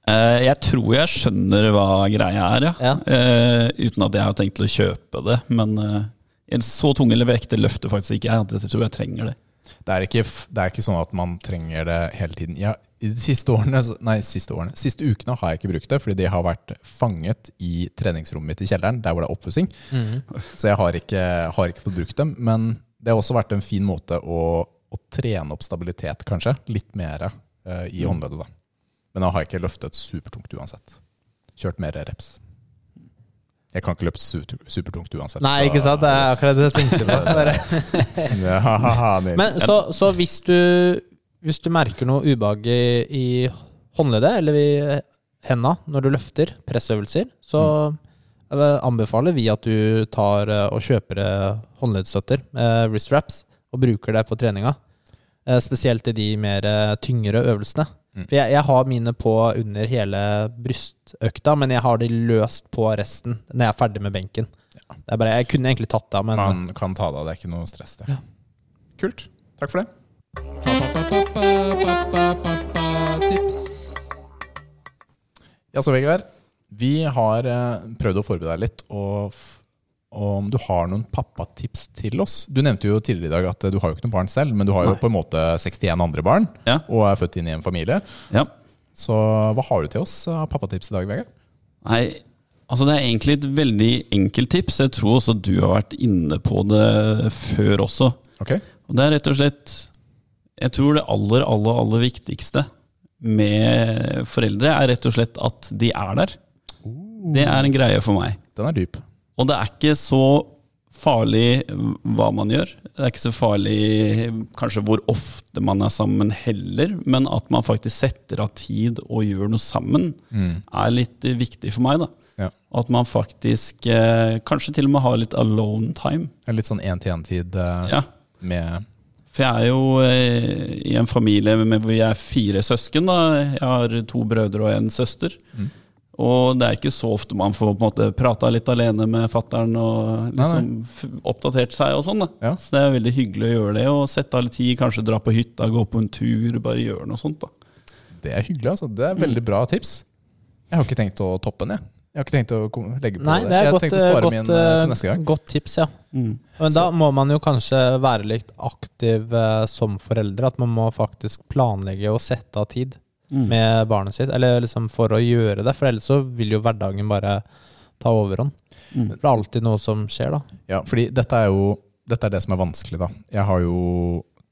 C: Eh, Jeg tror jeg skjønner hva greia er, ja.
B: Ja.
C: Eh, uten at jeg har tenkt til å kjøpe det. Men en så tung eller vekter løfter faktisk ikke jeg. Jeg tror jeg trenger det.
A: Det er, ikke, det er ikke sånn at man trenger det hele tiden. Ja, I de siste årene, nei, siste årene, siste ukene har jeg ikke brukt det, fordi de har vært fanget i treningsrommet mitt i kjelleren, der hvor det er oppussing.
B: Mm.
A: Så jeg har ikke, har ikke fått brukt dem. Men det har også vært en fin måte å, å trene opp stabilitet, kanskje. Litt mer uh, i håndleddet, da. Men da har jeg ikke løftet supertungt uansett. Kjørt mer reps. Jeg kan ikke løpe supertungt uansett.
B: Nei, ikke sant? Det er akkurat det jeg tenkte på.
A: Ja,
B: Men så, så hvis, du, hvis du merker noe ubehag i, håndleddet eller i henda når du løfter pressøvelser, så eh, anbefaler vi at du tar eh, og kjøper eh, håndleddsstøtter, eh, wrist wraps, og bruker det på treninga. Spesielt i de mer tyngre øvelsene.
A: Mm.
B: For jeg, jeg har mine på under hele brystøkta, men jeg har de løst på resten når jeg er ferdig med benken. Det er bare, jeg kunne egentlig tatt det av, men
A: Man kan ta det av, det er ikke noe stress det.
B: Ja.
A: Kult. Takk for det. Tips. Ja, så Vegard. Vi har eh, prøvd å forberede deg litt, og om du har noen pappatips til oss. Du nevnte jo tidligere i dag at eh, du har jo ikke noen barn selv, men du har jo
C: Nei.
A: på en måte 61 andre barn,
C: Ja.
A: og er født inn i en familie.
C: Ja.
A: Så hva har du til oss av pappatips i dag, Vegard?
C: Nei, altså det er egentlig et veldig enkelt tips. Jeg tror også du har vært inne på det før også.
A: Ok?
C: Og det er rett og slett Jeg tror det aller, aller, aller viktigste med foreldre er rett og slett at de er der. Det er en greie for meg.
A: Den er dyp.
C: Og det er ikke så farlig hva man gjør. Det er ikke så farlig kanskje hvor ofte man er sammen heller, men at man faktisk setter av tid og gjør noe sammen, er litt viktig for meg. da.
A: Ja.
C: At man faktisk eh, kanskje til og med har litt alone time.
A: Litt sånn én-til-én-tid eh,
C: Ja.
A: med
C: For jeg er jo eh, i en familie med, hvor jeg er fire søsken. da. Jeg har to brødre og en søster. Og det er ikke så ofte man får på en måte prata litt alene med fattern og liksom f- oppdatert seg og sånn. da.
A: Ja.
C: Så det er veldig hyggelig å gjøre det, og sette av litt tid, kanskje dra på hytta, gå på en tur, bare gjøre noe sånt. da.
A: Det er hyggelig, altså. Det er veldig bra tips. Jeg har ikke tenkt å toppe den, jeg. Jeg har ikke tenkt å legge på
B: Nei,
A: det.
B: det er
A: Jeg
B: godt,
A: tenkt å spare
B: godt,
A: min eh,
B: eh,
A: til neste gang.
B: godt tips, ja. Men da må man jo kanskje være litt aktiv eh, som foreldre. At man må faktisk planlegge og sette av tid
C: Mm.
B: med barnet sitt. Eller liksom for å gjøre det, for ellers så vil jo hverdagen bare ta overhånd.
C: Mm.
B: Det er alltid noe som skjer, da.
A: Ja, fordi dette er jo dette er det som er vanskelig, da. Jeg har jo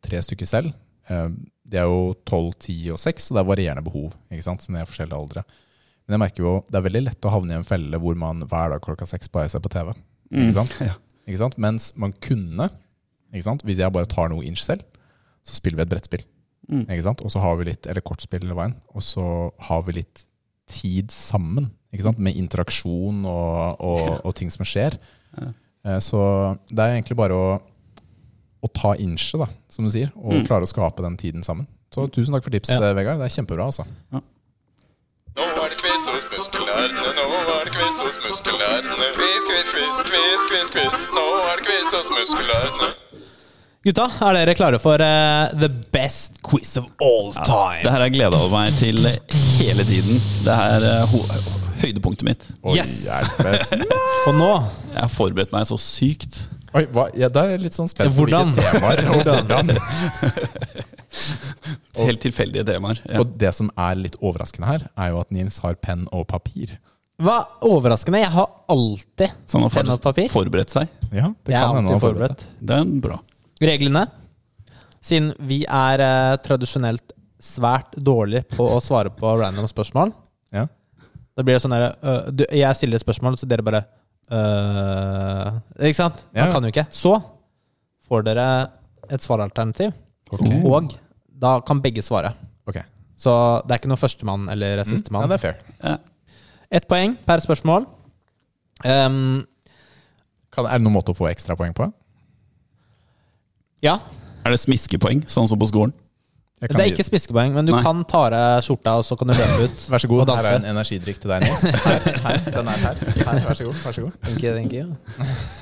A: tre stykker selv. Eh, De er jo 12, 10 og 6, og det er varierende behov. ikke sant? siden de er forskjellige aldre. Men jeg merker jo det er veldig lett å havne i en felle hvor man hver dag klokka seks bare ser på TV. Ikke sant?
C: Ja.
A: Ikke sant? Mens man kunne, ikke sant? hvis jeg bare tar noe inch selv, så spiller vi et brettspill.
C: Mm.
A: Ikke sant? Og så har vi litt, eller kortspill eller veien, og så har vi litt tid sammen. Ikke sant? Med interaksjon og, og, og ting som skjer.
C: Ja.
A: Eh, Så det er egentlig bare å, å ta inche, da, som du sier, og
C: Mm.
A: klare å skape den tiden sammen. Så tusen takk for tips,
B: Ja.
A: eh, Vegard. Det er kjempebra, altså.
D: Nå er det quiz hos muskelnerdene, nå er det quiz hos muskelnerdene. Quiz, quiz, quiz, quiz, quiz, quiz. Nå er det quiz hos muskelnerdene.
B: Gutta, er dere klare for uh, the best quiz of all time?
C: Det her har jeg gleda meg til hele tiden. Det er uh, høydepunktet mitt.
A: Oi,
B: Yes! Og nå
C: Jeg har forberedt meg så sykt.
A: Oi, hva? Ja, da er jeg litt sånn spent på hvilke temaer. og hvordan.
C: Helt tilfeldige temaer. Ja.
A: Og det som er litt overraskende her, er jo at Nils har penn og papir.
B: Hva overraskende? Jeg har alltid
C: Så han har
B: penn og papir.
C: faktisk forberedt seg.
A: Ja, det
B: Jeg
A: kan hende han har forberedt. seg.
C: Det er bra.
B: Reglene. Siden vi er eh, tradisjonelt svært dårlige på å svare på random spørsmål,
A: Ja.
B: da blir det sånn der øh, du, Jeg stiller et spørsmål, så dere bare øh, Ikke sant? Man
A: Ja.
B: kan jo ikke. Så får dere et svaralternativ,
A: Ok.
B: og da kan begge svare.
A: Ok.
B: Så det er ikke noe førstemann eller
A: Ja,
B: sistemann.
A: det er fair.
C: Ja.
B: Ett poeng per spørsmål. Ehm,
A: Kan, er det noen måte å få ekstrapoeng på?
B: Ja.
C: Er det smiskepoeng, sånn som på skolen?
B: Det er ikke spiskepoeng, men du
C: Nei.
B: kan ta av deg skjorta, og så kan du løpe ut.
A: Vær så god, her er en energidrikk til deg, nå. Her, her, den er her. her. Vær så god. Vær så god.
B: Thank you, thank you.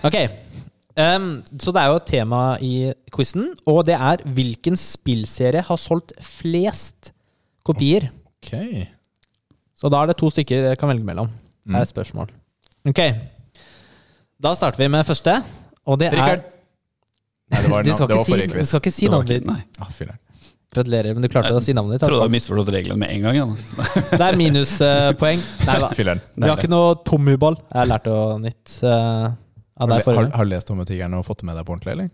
B: Ok, um, så det er jo et tema i quizen, og det er hvilken spillserie har solgt flest kopier?
A: Ok.
B: Så da er det to stykker dere kan velge mellom. Det er et spørsmål. Ok, da starter vi med første, og det er...
A: Nei, det var,
B: Du skal
A: det var
B: ikke si,
A: forrige
B: du
A: quiz.
B: skal ikke si navnet ditt.
C: Nei.
A: Ah.
B: Gratulerer, men du klarte å si navnet ditt.
C: Jeg trodde du hadde misforstått reglene med en gang. Ja.
B: Det er minuspoeng. Nei da. Vi har ikke noe tommyball. Jeg har lært noe nytt uh, av
A: Har,
B: deg
A: har, har du lest Tommy-tigeren og fått det med deg på ordentlig, eller?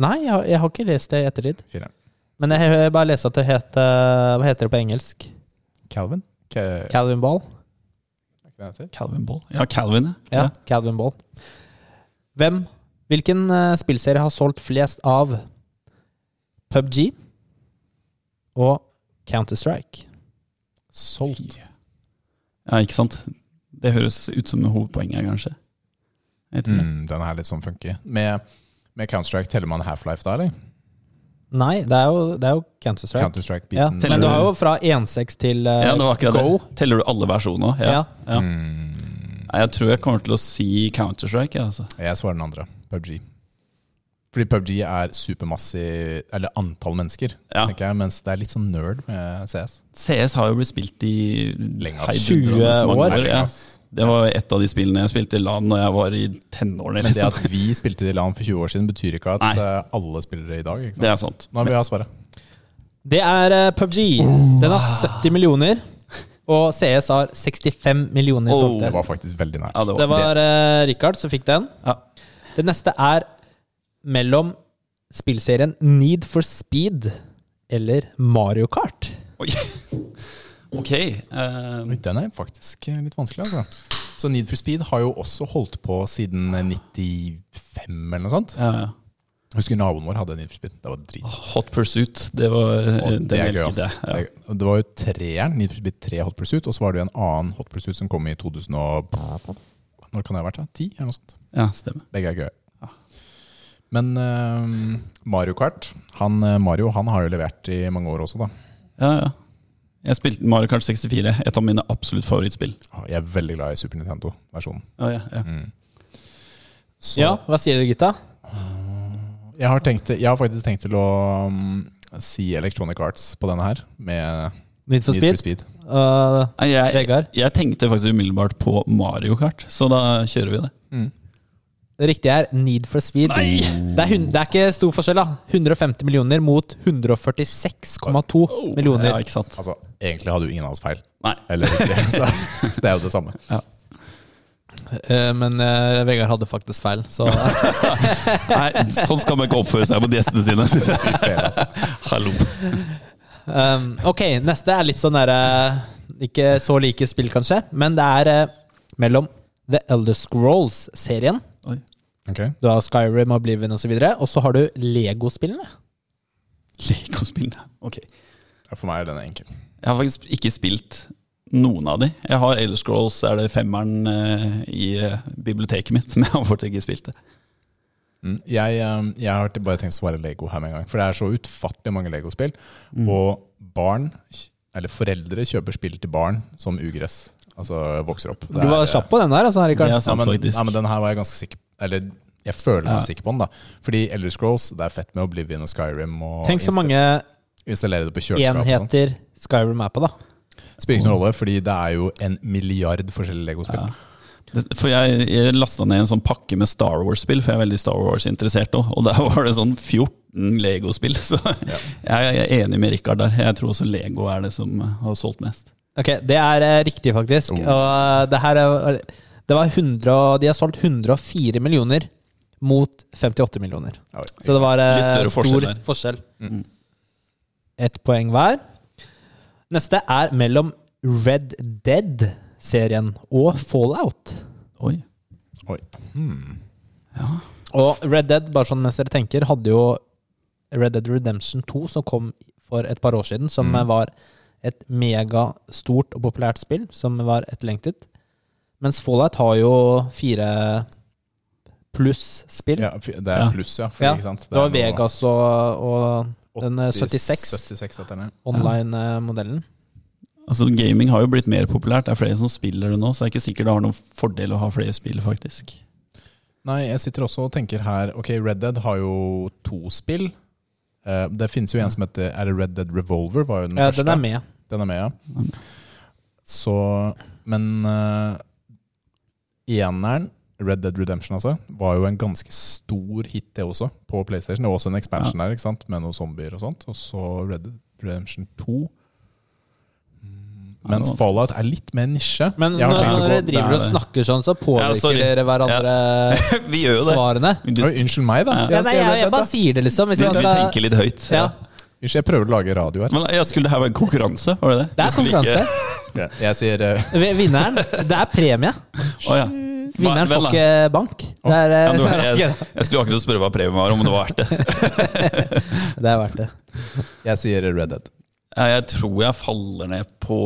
B: Nei, jeg har, jeg har ikke lest det i ettertid. Men jeg har bare lest at det heter Hva heter det på engelsk?
A: Calvin? Ka-
B: Calvin Ball?
C: Calvin Ball. Ja, Calvin,
B: Ja, Calvin Ball. Hvem, hvilken eh, spillserie har solgt flest av PubG og Counter-Strike?
A: Solgt.
C: Ja, ikke sant? Det høres ut som hovedpoenget, kanskje.
A: Mm, den er litt sånn funky. Med, med Counter-Strike teller man Half-Life da, eller?
B: Nei, det er jo, jo Counter-Strike.
A: Counter-Strike-biten.
B: Ja, men du
C: du-
B: har jo fra 1.6 til uh,
C: Ja, det var akkurat
B: Go.
C: det. Teller du alle versjoner? Ja.
B: Ja.
C: ja.
A: Mm,
C: Jeg tror jeg kommer til å si Counter-Strike. Ja, altså.
A: jeg svarer den andre. PubG. Fordi PubG er supermassiv Eller antall mennesker,
C: Ja.
A: tenker jeg. Mens det er litt sånn nerd med CS.
C: CS har jo blitt spilt i
A: Lenge, ass.
B: 20 år.
C: Ja. Det var et av de spillene jeg spilte i LAN når jeg var i tenårene.
A: Men det
C: Liksom.
A: at vi spilte i LAN for 20 år siden, betyr ikke at
C: Nei.
A: eh, alle spiller det i dag. Ikke sant?
C: Det er sant.
A: Nå vil jeg ha svaret.
B: Det er eh, PubG. Den har 70 millioner. Og CS har 65 millioner
C: Oh.
B: solgte.
A: Det var faktisk veldig nært.
C: Ja, det var,
B: Det var uh, Richard som fikk den.
C: Ja.
B: Det neste er mellom spillserien Need for Speed eller Mario Kart.
C: Oi. Ok.
A: Uh, Den er faktisk eh, litt vanskelig, altså. Så Need for Speed har jo også holdt på siden eh, 95 eller noe sånt.
C: ja, ja.
A: Jeg husker naboen vår hadde Need for Speed. Det var drit.
C: Hot Pursuit, det var eh,
A: Og det er gøy,
C: elsket jeg.
A: altså.
C: Ja.
A: Det- Det var jo treeren, Need for Speed 3 Hot Pursuit, og så var det jo en annen Hot Pursuit som kom i 2000 og... Når kan det ha vært? da? Ti, eller noe sånt.
C: ja, stemmer.
A: Begge er gøye. Men uh, Mario Kart han, eh, Mario han har jo levert i mange år også, da.
C: Ja, ja. Jeg spilte Mario Kart 64, et av mine absolutt favorittspill.
A: Jeg er veldig glad i Super Nintendo-versjonen.
C: Ja, ja, ja.
A: Mm. Så
B: Ja, hva sier dere, gutta?
A: jeg, har tenkt, jeg har faktisk tenkt til å um, si Electronic Arts på denne her, med
B: Need for
A: Need for Speed.
B: Uh,
C: Jeg,
B: Vegard?
C: jeg tenkte faktisk umiddelbart på Mario Kart, så da kjører vi det.
B: Det riktige er Need for Speed. Det er, det er ikke stor forskjell, da. 150 millioner mot 146,2 millioner.
C: Ja, ikke sant?
A: Altså, egentlig hadde jo ingen av oss feil.
C: Nei.
A: Eller ikke, så det er jo det samme.
B: Eh, men uh, Vegard hadde faktisk feil, så
C: Nei, sånn skal man ikke oppføre seg mot gjestene sine.
A: Altså.
C: Hallo.
B: Um, Ok, neste er litt sånn derre Ikke så like spill, kanskje, men det er eh, mellom The Elder Scrolls-serien.
A: Okay.
B: Du har Skyrim, Oblivion osv. Og så har du Lego-spillene.
C: Lego-spillene. Ok.
A: Ja, For meg er den enkel.
C: Jeg har faktisk ikke spilt noen av de. Jeg har Elder Scrolls, er det femmeren eh, i eh, biblioteket mitt, men jeg har fortsatt ikke spilt det.
A: Mm. Jeg, um, jeg har bare tenkt å svare Lego her med en gang. For det er så utfattelig mange Lego-spill. Og barn, eller foreldre, kjøper spill til barn som ugress. Altså vokser opp. Det
B: Du var
A: er-
B: kjapp på den der, altså, Rikard.
C: er
A: Ja, men, ja, men den her var jeg ganske sikker Eller jeg føler meg
C: Ja.
A: sikker på den, da. Fordi Elder Scrolls, det er fett med Oblivion og Skyrim. Og
B: Tenk så mange
A: installere det på kjøleskapet. og sånt.
B: enheter Skyrim er på, da.
A: Spiller ingen rolle, fordi det er jo en milliard forskjellige Lego-spill.
C: Ja. For jeg, jeg lasta ned en sånn pakke med Star Wars-spill, for jeg er veldig Star Wars-interessert òg. Og der var det sånn 14 Lego-spill. Så jeg er enig med Rikard der. Jeg tror også Lego er det som eh, har solgt mest.
B: Ok, det er eh, riktig, faktisk.
A: Oh.
B: Og eh, det her er, det var 100, De har solgt 104 millioner mot 58 millioner.
A: Oi.
B: Så det var eh, stor
C: forskjell
B: forskjell.
C: Mm.
B: Ett poeng hver. Neste er mellom Red Dead-serien og Fallout.
C: Oi.
A: Oi. Hmm.
B: Og Red Dead, bare sånn mens dere tenker, hadde jo Red Dead Redemption 2, som kom for et par år siden, som
A: Mm.
B: var et megastort og populært spill, som var etterlengtet. Mens Fallout har jo fire pluss-spill.
A: Ja, det er pluss, ja. For,
B: Ja,
A: ikke sant?
B: Det var Vegas og, og den eh,
A: 80,
B: 76
A: 76 heter den, ja.
B: online-modellen.
C: Altså Gaming har jo blitt mer populært. Det er flere som spiller det nå, så det er ikke sikkert det har noen fordel å ha flere spill, faktisk.
A: Nei, jeg sitter også og tenker her Ok, Red Dead har jo to spill. Eh, det finnes jo en som heter Er det Red Dead Revolver? Var jo den
B: Ja,
A: første.
B: den er med.
A: Den er med, ja.
C: Mm.
A: Så Men uh, eneren, Red Dead Redemption, altså, var jo en ganske stor hit, det også, på PlayStation. Det var også en expansion der, ikke sant, med noen zombier og sånt. Og så Red Dead Redemption 2.
C: Ja, det
A: Mens Fallout er litt mer nisje.
B: Men når dere driver og snakker sånn, så påvirker
C: ja,
B: dere hverandre
C: Vi gjør jo det.
B: svarene.
C: Du,
A: Oi, Unnskyld meg, da.
C: Ja.
B: Ja, nei, jeg, jeg bare sier det, liksom. Hvis
C: vi,
B: skal...
C: vi tenker litt høyt.
B: ja,
A: Unnskyld, jeg prøver å lage radio her.
C: Men jeg skulle det her være en konkurranse? Var det det?
B: det er
C: konkurranse. ikke-.
A: Jeg sier
B: uh... Vinneren Det er premie.
C: Oh, ja.
B: Vinneren får ikke bank. Det er,
C: Ja,
B: eh,
C: var, jeg, jeg skulle akkurat spørre hva premien var, om det var verdt det.
B: er verdt det.
A: Jeg sier Red Dead.
C: Ja, Jeg tror jeg faller ned på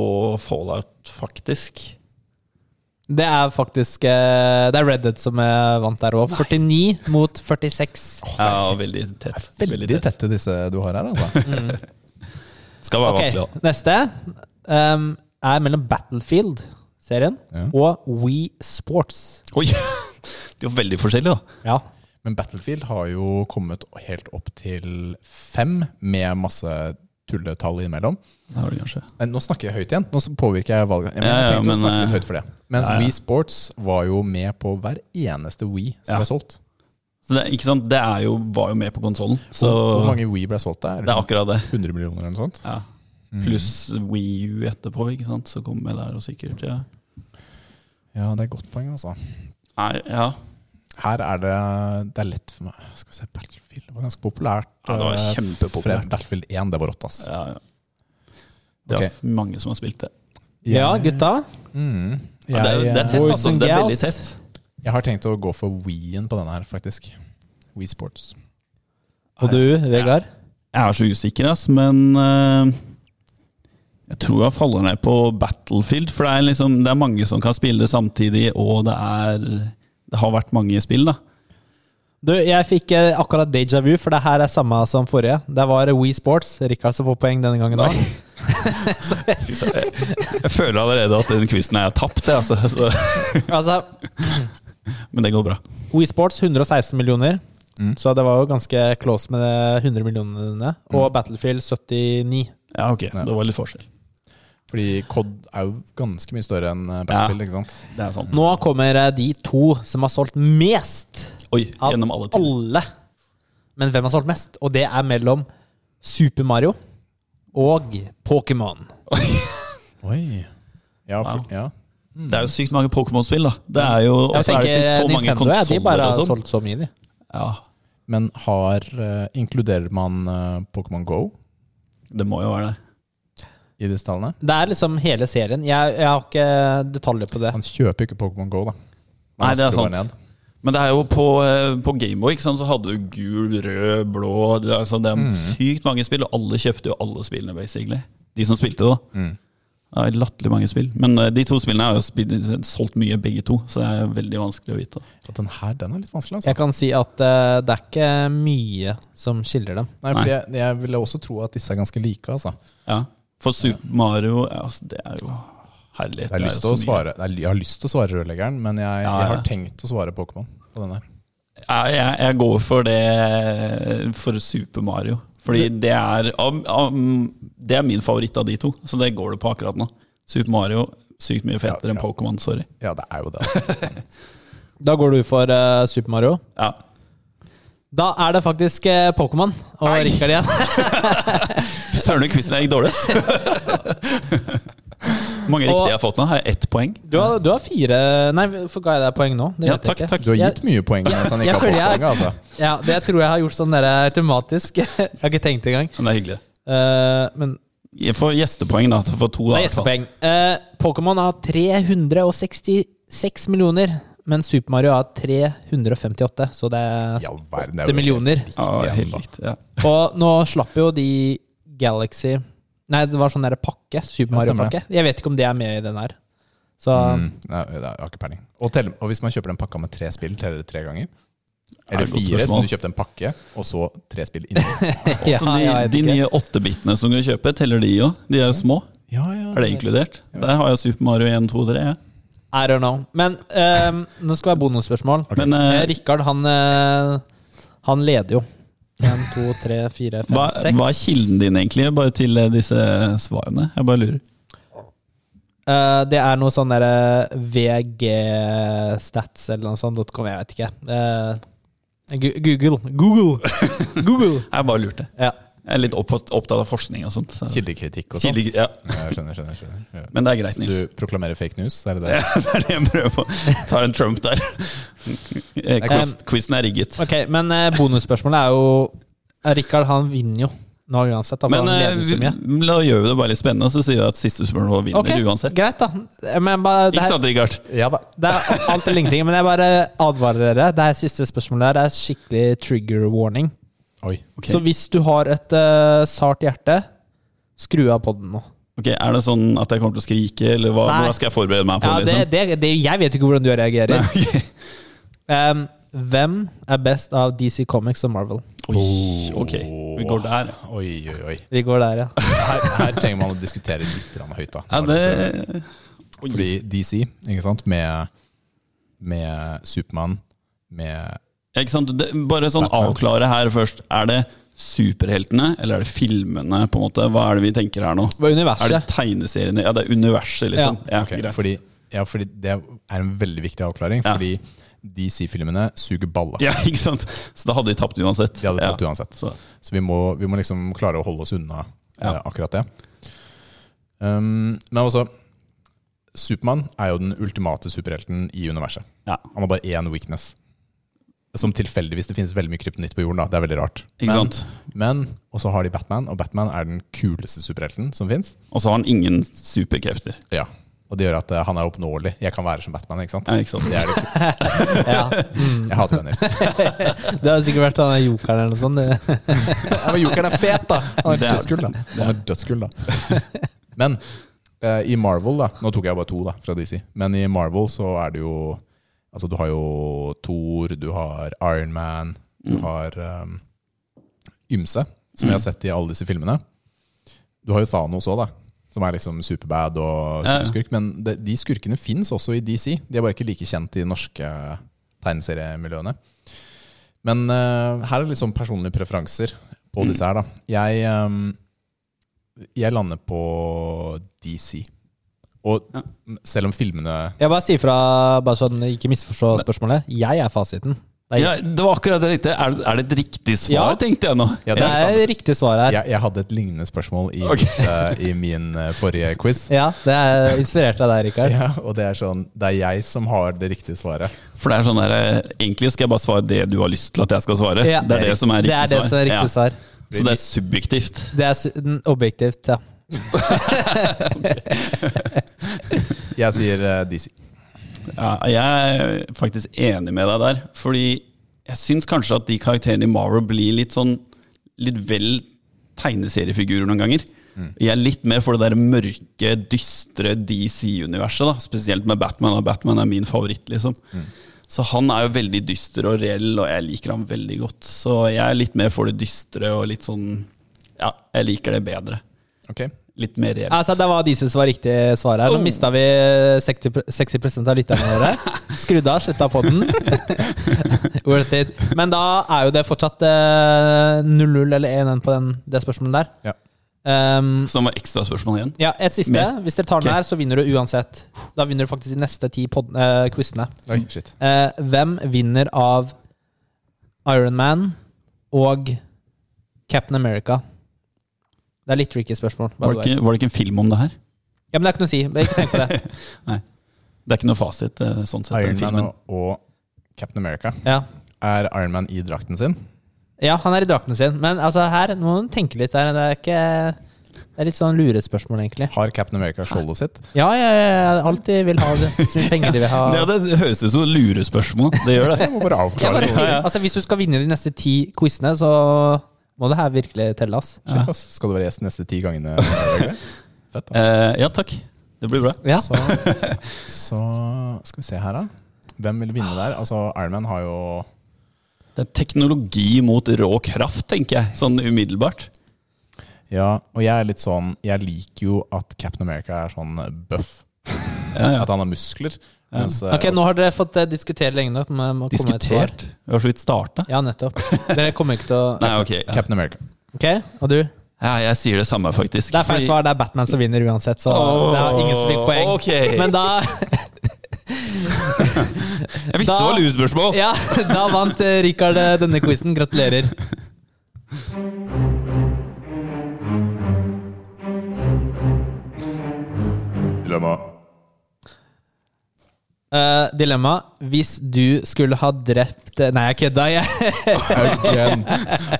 C: Fallout, faktisk.
B: Det er faktisk eh, Det er Red Dead som er vant der òg. 49 mot 46.
C: Ja, veldig tett.
A: Veldig tette disse du har her, altså.
C: Skal være
B: okay,
C: vanskelig, da.
B: Neste um, er mellom Battlefield-serien
A: Ja.
B: og We Sports.
C: Oi! De er veldig forskjellige, da.
B: Ja.
A: Men Battlefield har jo kommet helt opp til fem, med masse tulletall innimellom. Men nå snakker jeg høyt igjen. Nå påvirker jeg valget.
C: Ja,
A: jeg
C: ja,
A: tenkte
C: men,
A: å snakke
C: eh,
A: litt høyt for det. Mens
C: ja, ja.
A: Wii Sports var jo med på hver eneste Wii som
C: Ja.
A: ble solgt.
C: Så det, ikke sant? det er jo, var jo med på konsollen,
A: Hvor hvor mange Wii ble solgt der?
C: det er akkurat det.
A: 100 millioner eller noe sånt?
C: Ja. Pluss Wii U etterpå, ikke sant? så kommer vi der og sikkert ja.
A: Ja, det er et godt poeng, altså.
C: Nei, ja.
A: Her er det Det er lett for meg Skal vi se, Battlefield var ganske populært.
C: Ja, det var
A: eh,
C: kjempepopulært.
A: Battlefield 1, det var rått, ass.
C: ja, ja. Det er okay. mange som har spilt det.
B: Ja, gutta.
A: Mm.
C: Ja, det, er, det er tett, altså. Det er veldig tett.
A: jeg har tenkt å gå for Wii-en på denne her, faktisk. Wii Sports.
B: Og du, Vegard?
C: Jeg er så usikker, ass, men uh, jeg tror jeg faller ned på Battlefield. For det er, liksom, det er mange som kan spille det samtidig, og det er Det har vært mange spill, da.
B: Du, jeg fikk eh, akkurat déjà vu, for det her er samme som forrige. Det var Wii Sports. Rikard som får poeng denne gangen òg.
C: Jeg føler allerede at den quizen er tapt, jeg, altså. Så,
B: Altså,
C: men det går bra.
B: Wii Sports 116 millioner.
A: Mm.
B: Så det var jo ganske close med de 100 millionene. Og Battlefield 79.
C: Ja, ok, så det var litt forskjell.
A: Fordi COD er jo ganske mye større enn eh, Battlefield, ikke sant?
C: Det er sant.
B: Nå kommer eh, de to som har solgt mest
C: Oi,
B: av
C: gjennom alle tider.
B: alle. Men hvem har solgt mest? Og det er mellom Super Mario og Pokémon.
A: Oi. Ja, for,
C: Wow.
A: ja.
C: Det er jo sykt mange Pokémon-spill, da. Det er jo, og
B: Jeg
C: så er det
B: tenker
C: ikke så mange
B: Nintendo ja, de
C: konsoller
B: bare
C: og
B: har
C: sånn.
B: solgt så mye, de.
C: Ja,
A: Men har eh, Inkluderer man eh, Pokémon Go
C: det må jo være det.
A: I disse tallene?
B: Det er liksom hele serien. Jeg, jeg har ikke detaljer på det.
A: Han kjøper ikke Pokémon Go, da. Man
C: Nei, det er sant.
A: ned.
C: Men det er jo på, eh, på Gameboy så hadde du gul, rød, blå Det er, altså, det er
A: Mm.
C: sykt mange spill, og alle kjøpte jo alle spillene, basically. De som spilte, da.
A: Mm.
C: Det er latterlig mange spill. Men eh, de to spillene har jo spilt, solgt mye, begge to, så det er veldig vanskelig å vite.
A: At Den her den er litt vanskelig, altså.
B: Jeg kan si at uh, det er ikke mye som skiller dem.
A: Nei, fordi jeg, jeg ville også tro at disse er ganske like. altså.
C: Ja. For Super Mario, altså, det er jo herlighet.
A: Jeg har, lyst til å svare, jeg har lyst til å svare rørleggeren, men jeg, jeg,
C: jeg
A: har tenkt å svare Pokémon på den her.
C: Ja, jeg, jeg går for det for Super Mario. Fordi det er, det er min favoritt av de to, så det går det på akkurat nå. Super Mario, sykt mye fetere
A: Ja,
C: enn
A: ja.
C: Pokémon, sorry.
A: Ja, det er jo det.
B: Da går du for uh, Super Mario.
C: Ja.
B: Da er det faktisk uh, Pokémon og. Rikard igjen.
C: Søren, quizen gikk dårlig. Hvor mange riktige jeg har fått nå? Har jeg ett poeng?
B: Du har, du har fire Nei, hvorfor ga jeg deg poeng nå? Det
C: Ja, takk, takk.
A: Du har gitt mye poeng mens han
B: jeg
A: ikke har fått
B: jeg-
A: poeng. altså.
B: Ja, Det tror jeg har gjort sånn der automatisk. jeg har ikke tenkt engang.
C: Men det er hyggelig.
B: Uh, men
C: Jeg får gjestepoeng, da. For to, da,
B: gjestepoeng. Uh, Pokémon har 366 millioner, men Super Mario har 358, så det er
A: I all verden, er
B: 8
A: jo
B: millioner.
A: helt
C: Ja, helt riktig. Ja.
B: Og nå slapp jo de Galaxy Nei, det var sånn der pakke. Super Mario-pakke. Jeg vet ikke om det er med i den her. Så
A: Mm, nei, det har ikke peiling. Og, tell- og hvis man kjøper den pakka med tre spill, teller det tre ganger? Eller fire, som du kjøpte en pakke, og så tre spill inni?
B: ja,
C: Så de, de nye åttebitene som du kan kjøpe, teller de òg? De er små?
A: Ja, ja.
C: Er det inkludert? Der har jeg Super Mario 1, 2, 3. Ja.
B: I don't know. Men um, nå skal det være bonusspørsmål.
C: Men
B: Eh,
C: eh,
B: Rikard, han, eh, han leder jo. Én, to, tre, fire, fem,
C: hva,
B: seks.
C: hva er kilden din, egentlig, bare til eh, disse svarene? Jeg bare lurer.
B: Uh, det er noe sånn derre VG-stats eller noe sånt. .com, jeg vet ikke. Uh, Google. Google! Google!
C: Jeg bare lurte.
B: Ja.
C: Jeg er litt opptatt, av forskning og sånt. Så.
A: Kildekritikk og sånt.
C: Kilde, ja.
A: Ja, jeg skjønner, skjønner, skjønner. Ja.
C: Men det er greit,
A: Så du proklamerer fake news, er det det?
C: Ja, det er det jeg prøver på. Tar en Trump der. Eh, Quiz, quizen er rigget.
B: Ok, men eh, bonusspørsmålet er jo eh, Rikard han vinner jo nå uansett. Da,
C: Men da gjør vi det bare litt spennende, så sier vi at siste spørsmål vinner
B: Ok,
C: uansett.
B: Greit, da. Men bare, det,
C: Ikke sant, Richard?
A: Ja da.
B: det er alt eller ingenting. Men jeg bare advarer dere. Det her siste spørsmålet her er skikkelig trigger warning.
A: Oi.
C: Okay.
B: Så hvis du har et uh, sart hjerte, skru av podden nå.
C: Ok, Er det sånn at jeg kommer til å skrike, eller hva, hvordan skal jeg forberede meg på
B: Ja, det,
C: liksom?
B: det, det, jeg vet ikke hvordan du reagerer.
C: Nei, okay.
B: Um, hvem er best av DC Comics og Marvel?
C: Oi, ok, vi går der.
A: Oi, oi, oi.
B: Vi går der, ja.
A: Her, her trenger man å diskutere litt høyt, da.
C: Ja, det
A: Fordi DC, ikke sant, med, med Supermann, med
C: Ikke sant? Det, bare sånn avklare her først. Er det superheltene, eller er det filmene? på en måte? Hva er det vi tenker her nå?
B: Hva er
C: Er det tegneseriene? Ja, det er universet, liksom. Ja,
A: Ok,
C: greit.
A: fordi, ja, fordi det er en veldig viktig avklaring.
C: Ja.
A: Fordi DC-filmene suger balle.
C: ja, ikke sant? Så da hadde de tapt uansett.
A: De hadde tapt
C: ja.
A: uansett.
C: Så,
A: Så vi må, vi må liksom klare å holde oss unna
C: Ja.
A: eh, akkurat det. Um, men altså Supermann er jo den ultimate superhelten i universet.
C: ja,
A: Han har bare én weakness. Som tilfeldigvis det finnes veldig mye kryptonitt på jorden. da Det er veldig rart.
C: ikke
A: Men,
C: sant?
A: men Og så har de Batman, og Batman er den kuleste superhelten som fins.
C: Og så har han ingen superkrefter.
A: Ja. Og det gjør at uh, han er oppnåelig. Jeg kan være som Batman, ikke sant?
C: Ja, ikke sant?
A: Det er det ikke.
B: Ja.
A: Jeg hater Gunners.
B: Det har sikkert vært han er jokeren eller noe sånt.
A: Ja, men Jokeren er fet, da! Han er- dødskull, da. Han er dødskull, da. Men uh, i Marvel, da Nå tok jeg bare to da, fra DC. Men i Marvel så er det jo Altså, du har jo Thor, du har Iron Man, du har um, ymse, som jeg har sett i alle disse filmene. Du har jo Thanos òg, da. Som er liksom superbad og
C: Ja, ja.
A: superskurk. Men de, de skurkene fins også i DC. De er bare ikke like kjent i de norske tegneseriemiljøene. Men uh, her er det liksom personlige preferanser på disse her, da. Jeg, um, jeg lander på DC. Og
C: Ja.
A: selv om filmene
B: Jeg bare sier fra, bare sånn ikke misforstå spørsmålet. Jeg er fasiten. Det er,
C: Ja, det var akkurat det jeg tenkte. Er, det- er det et riktig svar,
B: Ja.
C: tenkte jeg nå?
A: Ja,
B: det
A: det er et
B: riktig svar her.
A: jeg, jeg hadde et lignende spørsmål i,
C: okay.
A: uh, i min uh, forrige quiz.
B: Ja, det er inspirert av deg, Rikard.
A: Ja, og det er sånn Det er jeg som har det riktige svaret.
C: For det er sånn der, eh, Egentlig skal jeg bare svare det du har lyst til at jeg skal svare.
B: Ja.
C: Det er det som er
B: Det
C: riktig
B: er det
C: svar.
B: som er riktig svar.
C: Så det er subjektivt.
B: Det er su- objektivt, ja.
A: Jeg sier eh, DC.
C: Ja, jeg er faktisk enig med deg der. Fordi jeg syns kanskje at de karakterene i Marvel blir litt sånn Litt vel tegneseriefigurer noen ganger. Jeg er litt mer for det der mørke, dystre DC-universet. da Spesielt med Batman. Og Batman er min favoritt, liksom. Så han er jo veldig dyster og reell, og jeg liker ham veldig godt. Så jeg er litt mer for det dystre og litt sånn Ja, jeg liker det bedre.
A: Ok
C: Litt mer reelt.
B: Altså, det var disse som var riktig svar her. Nå
C: Oh.
B: mista vi 60, 60 av lytterne våre. Skrudde av, slutta på den. Worth it. Men da er jo det fortsatt eh, 0-0 eller 1-1 på den, det spørsmålet der.
A: Ja.
B: Um,
C: Så det var ekstra spørsmål igjen.
B: ja, et siste.
C: Mer?
B: Hvis dere tar den
C: okay.
B: her, så vinner du uansett. Da vinner du faktisk de neste ti pod eh, quizene.
A: Oi, shit.
B: Eh, hvem vinner av Iron Man og Captain America? Det er litt tricky spørsmål.
C: Var det, ikke, var det ikke en film om det her?
B: Ja, men det er ikke noe å si. Bare Ikke tenk på det. Nei.
C: Det er ikke noe fasit eh, sånn sett.
A: Iron Man og, Captain America.
B: Ja.
A: Er Iron Man i drakten sin?
B: ja, han er i drakten sin. Men altså, her må man tenke litt. Der. Det er ikke Det er litt sånn lurespørsmål, egentlig.
A: Har Captain America skjoldet sitt?
B: Ja, ja, ja, ja, alltid vil ha det. Så mye penger de vil ha.
C: Ja, det høres ut som lurespørsmål. Det gjør det.
A: Jeg må bare
B: Jeg
A: avklare
B: bare
A: det.
B: sier, altså, hvis du skal vinne de neste ti quizene, så må det her virkelig telle, ass.
A: Shit, ass. Skal du være gjest neste ti gangene? Fett, da.
C: Eh, ja, takk. Det blir bra.
B: Ja.
A: Så, så skal vi se her, da. Hvem vil vinne der? Altså, Iron Man har jo
C: Det er teknologi mot rå kraft, tenker jeg. Sånn umiddelbart.
A: Ja, og jeg er litt sånn Jeg liker jo at Captain America er sånn buff.
C: Ja, ja.
A: At han har muskler. Mens, eh,
B: Ok, nå har dere fått eh, diskutere lenge nok. men.
C: Diskutert. Vi har så vidt starta.
B: Ja, nettopp. Dere kommer ikke til å
C: Nei, ok. Ja.
A: Captain America.
B: Ok, og du?
C: ja, jeg sier det samme, faktisk.
B: Det er feil svar. Det er Batman som vinner uansett, så det har ingen som fikk poeng.
C: Ok.
B: Men da
C: Jeg visste
B: Da-
C: det var lurespørsmål!
B: Ja, da vant eh, Rikard denne quizen. Gratulerer.
A: Dilemma.
B: Eh, dilemma. Hvis du skulle ha drept eh, Nei, jeg kødda. Jeg.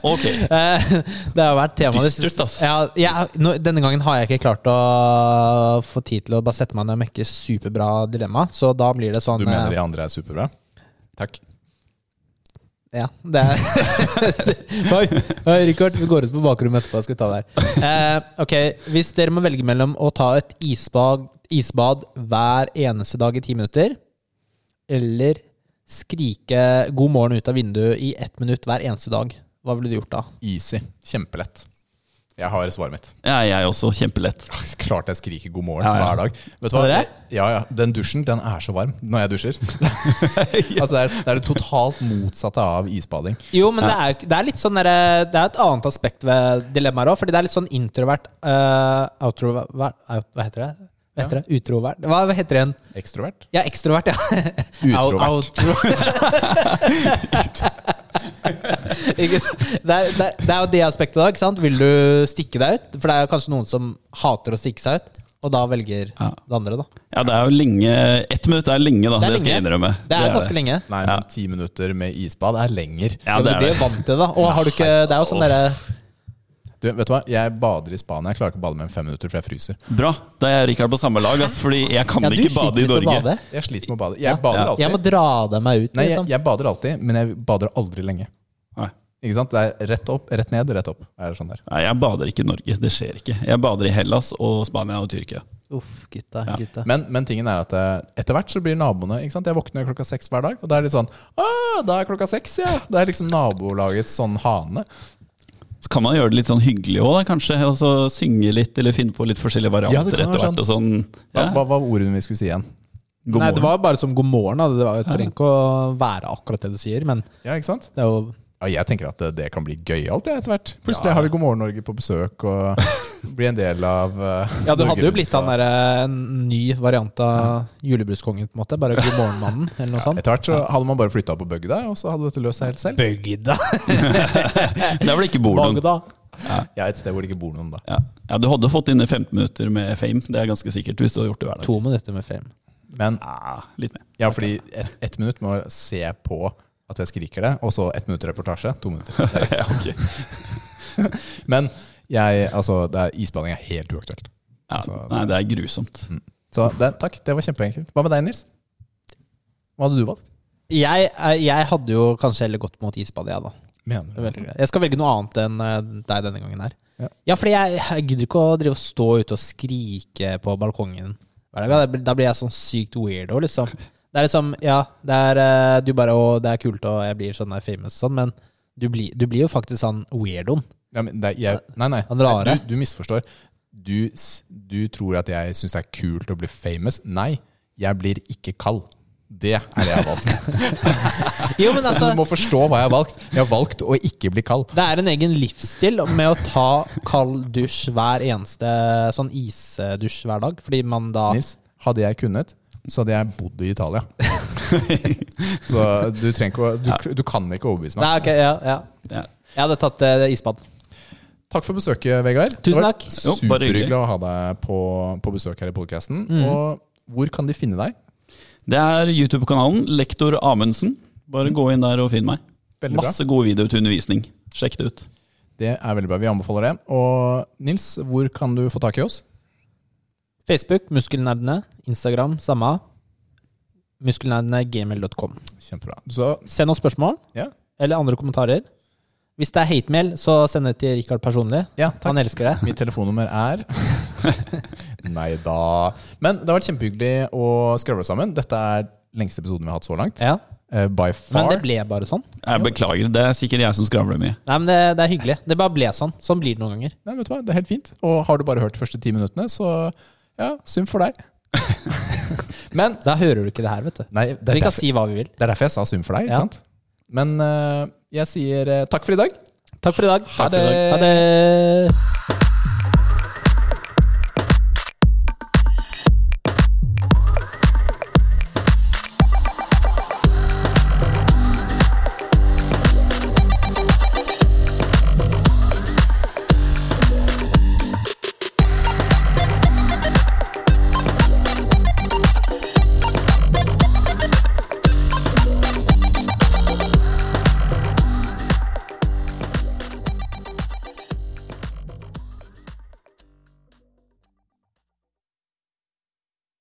C: Ok.
B: Uh, det har vært tema
C: Dystert, ass.
B: Ja, jeg, nå, denne gangen har jeg ikke klart å få tid til å bare sette meg ned og mekke superbra dilemma, så da blir det sånn
A: Du mener
B: eh,
A: de andre er superbra? Takk.
B: Ja, det er Oi, oi, Richard, vi går ut på bakrommet etterpå. Skal vi ta det her. Eh, ok, Hvis dere må velge mellom å ta et isbad, isbad hver eneste dag i ti minutter, eller skrike 'god morgen' ut av vinduet i ett minutt hver eneste dag, hva ville du gjort da?
A: Easy. Kjempelett. Jeg har svaret mitt.
C: Ja, jeg også. Kjempelett.
A: Klart jeg skriker god morgen
C: Ja, ja.
A: hver dag. Vet du hva? Ja, ja. Den dusjen den er så varm når jeg dusjer. altså, det, er, det er det totalt motsatte av isbading.
B: Jo, men det, er, det er litt sånn der, Det er et annet aspekt ved dilemmaer òg, fordi det er litt sånn introvert uh, outrovert out, Hva heter det? Hva heter det? Utrovert? Hva heter det igjen?
A: Ekstrovert.
B: Ja, ekstrovert, ja.
A: Utrovert.
B: Ikke det, er, det, er, er jo det aspektet da, ikke sant? Vil du stikke deg ut? For det er jo kanskje noen som hater å stikke seg ut, og da velger
C: Ja.
B: det andre, da.
C: Ja, det er jo lenge Ett minutt er lenge, da.
B: Det
C: Det,
B: er
C: skal jeg innrømme.
B: Det er ganske lenge.
A: Nei, men ti minutter med isbad er lenger.
C: Ja,
B: men
C: det
B: du
C: er
B: blir jo vant til det, da. Og har du ikke Det er jo sånn derre
A: Du, vet du hva? Jeg bader i Spania. Jeg klarer ikke å bade mer enn fem minutter, for jeg fryser.
C: Bra. Da er Rikard på samme lag, altså, fordi jeg kan
B: Ja, du
C: ikke bade i
B: litt å
C: Norge.
B: bade.
A: Jeg sliter med å bade. Jeg
B: Ja.
A: bader
C: Ja.
A: alltid.
B: Jeg må dra deg meg ut,
A: Nei, jeg,
B: liksom.
A: jeg bader alltid, men jeg bader aldri lenge.
C: Nei.
A: Ikke sant? Det er rett opp, rett ned, rett opp. Er det sånn der?
C: Nei, jeg bader ikke i Norge. Det skjer ikke. Jeg bader i Hellas og Spania og Tyrkia.
B: Uff, gutta,
C: Ja.
B: gutta.
A: Men, men tingen er at eh, etter hvert så blir naboene ikke sant? Jeg våkner klokka seks hver dag, og da er det litt sånn Å, da er klokka seks, ja! Det er liksom nabolagets sånn hane.
C: Så kan man gjøre det litt sånn hyggelig òg, kanskje. Altså Synge litt, eller finne på litt forskjellige
A: Ja,
C: varianter
A: det kan
C: etter
A: være
C: hvert. Og sånn. Ja.
A: hva var ordene vi skulle si igjen?
C: God
B: Nei, det var bare som god morgen. Da. Det var, det trenger ikke å være akkurat det du sier, men
A: Ja, ikke sant?
B: det er jo
A: Ja, jeg tenker at det, det kan bli gøyalt ja, etter hvert. Plutselig
C: Ja.
A: har vi God morgen Norge på besøk og blir en del av uh,
B: Ja, du
A: Norge
B: hadde jo blitt han derre en ny variant av julebruskongen, på en måte. Bare God morgen-mannen, eller noe sånt.
A: Etter hvert så hadde man bare flytta på bygda, og så hadde dette løst seg helt selv.
B: Bygda!
C: Det er vel ikke bor noen.
A: Ja, Et sted hvor det ikke bor noen, da.
C: Ja. ja, Du hadde fått inn 15 minutter med fame, det er ganske sikkert. hvis du hadde gjort det hver dag.
B: To minutter med fame.
A: Men
C: Ja, litt mer.
A: ja, fordi ett et minutt med å se på at jeg skriker det, og så ett minutt reportasje. To minutter. Er.
C: Ja, ok.
A: Men jeg, altså, det er, isbading er helt uaktuelt.
C: ja,
A: Altså,
C: nei, det er grusomt.
A: Så det, takk, det var kjempeenkelt. Hva med deg, Nils? Hva hadde du valgt?
B: Jeg, er- jeg hadde jo kanskje heller gått mot isbad, jeg, da.
A: Mener
B: er greit. Jeg skal velge noe annet enn eh, deg denne gangen her.
A: Ja.
B: Ja, fordi jeg, jeg gidder ikke å drive og stå ute og skrike på balkongen. Da blir jeg sånn sykt weirdo, liksom. Det er liksom, ja, det er eh, du bare, Å, det er kult, og jeg blir sånn famous og sånn, men du blir, du blir jo faktisk sånn weirdoen.
A: Ja, men det, jeg, nei, nei.
B: nei.
A: Du, du misforstår. Du, du tror at jeg syns det er kult å bli famous. Nei, jeg blir ikke kald. Det er det jeg har valgt.
B: Jo, men altså,
A: du må forstå hva jeg har valgt. Jeg har valgt å ikke bli kald.
B: det er en egen livsstil med å ta kald dusj hver eneste sånn isdusj hver dag, fordi man da
A: Nils, hadde jeg kunnet, så hadde jeg bodd i Italia. så du ikke å Du, du kan ikke overbevise meg.
B: Nei, ok, ja, ja.
C: Ja.
B: Jeg hadde tatt uh, isbad.
A: Takk for besøket, Vegard.
B: Tusen takk.
A: Superhyggelig å ha deg på, på besøk her i podkasten.
B: Mm.
A: Og hvor kan de finne deg?
C: Det er YouTube-kanalen Lektor Amundsen. Bare gå inn der og finn meg.
A: Veldig bra.
C: Masse gode videoer til undervisning. Sjekk det ut.
A: Det er veldig bra. Vi anbefaler det. Og Nils, hvor kan du få tak i oss?
B: Facebook, Muskelnerdene. Instagram, samme. Muskelnerdene.gmail.com.
A: Kjempebra. Så
B: Send oss spørsmål
A: ja,
B: eller andre kommentarer. Hvis det er hatemail, så send det til Rikard personlig.
A: ja takk.
B: Han elsker det.
A: Mitt telefonnummer er Nei da. Men det har vært kjempehyggelig å skravle sammen. Dette er lengste episoden vi har hatt så langt.
B: Ja,
A: Uh, by
B: Men det ble bare sånn.
C: Jeg beklager, det er sikkert jeg som skravler mye.
B: Nei, men det, det er hyggelig. Det bare ble sånn. Sånn blir det noen ganger.
A: Nei, vet du hva? Det er helt fint. Og har du bare hørt de første ti minuttene, så ja, synd for deg. Men
B: Da hører du ikke det her, vet du.
A: Nei, det er,
B: vi kan
A: derfor,
B: si hva vi vil.
A: det er derfor jeg sa synd for deg.
B: Ja.
A: Ikke sant? Men eh, jeg sier eh, takk for i dag.
B: Takk for i dag.
A: Ha det.
B: Ha det.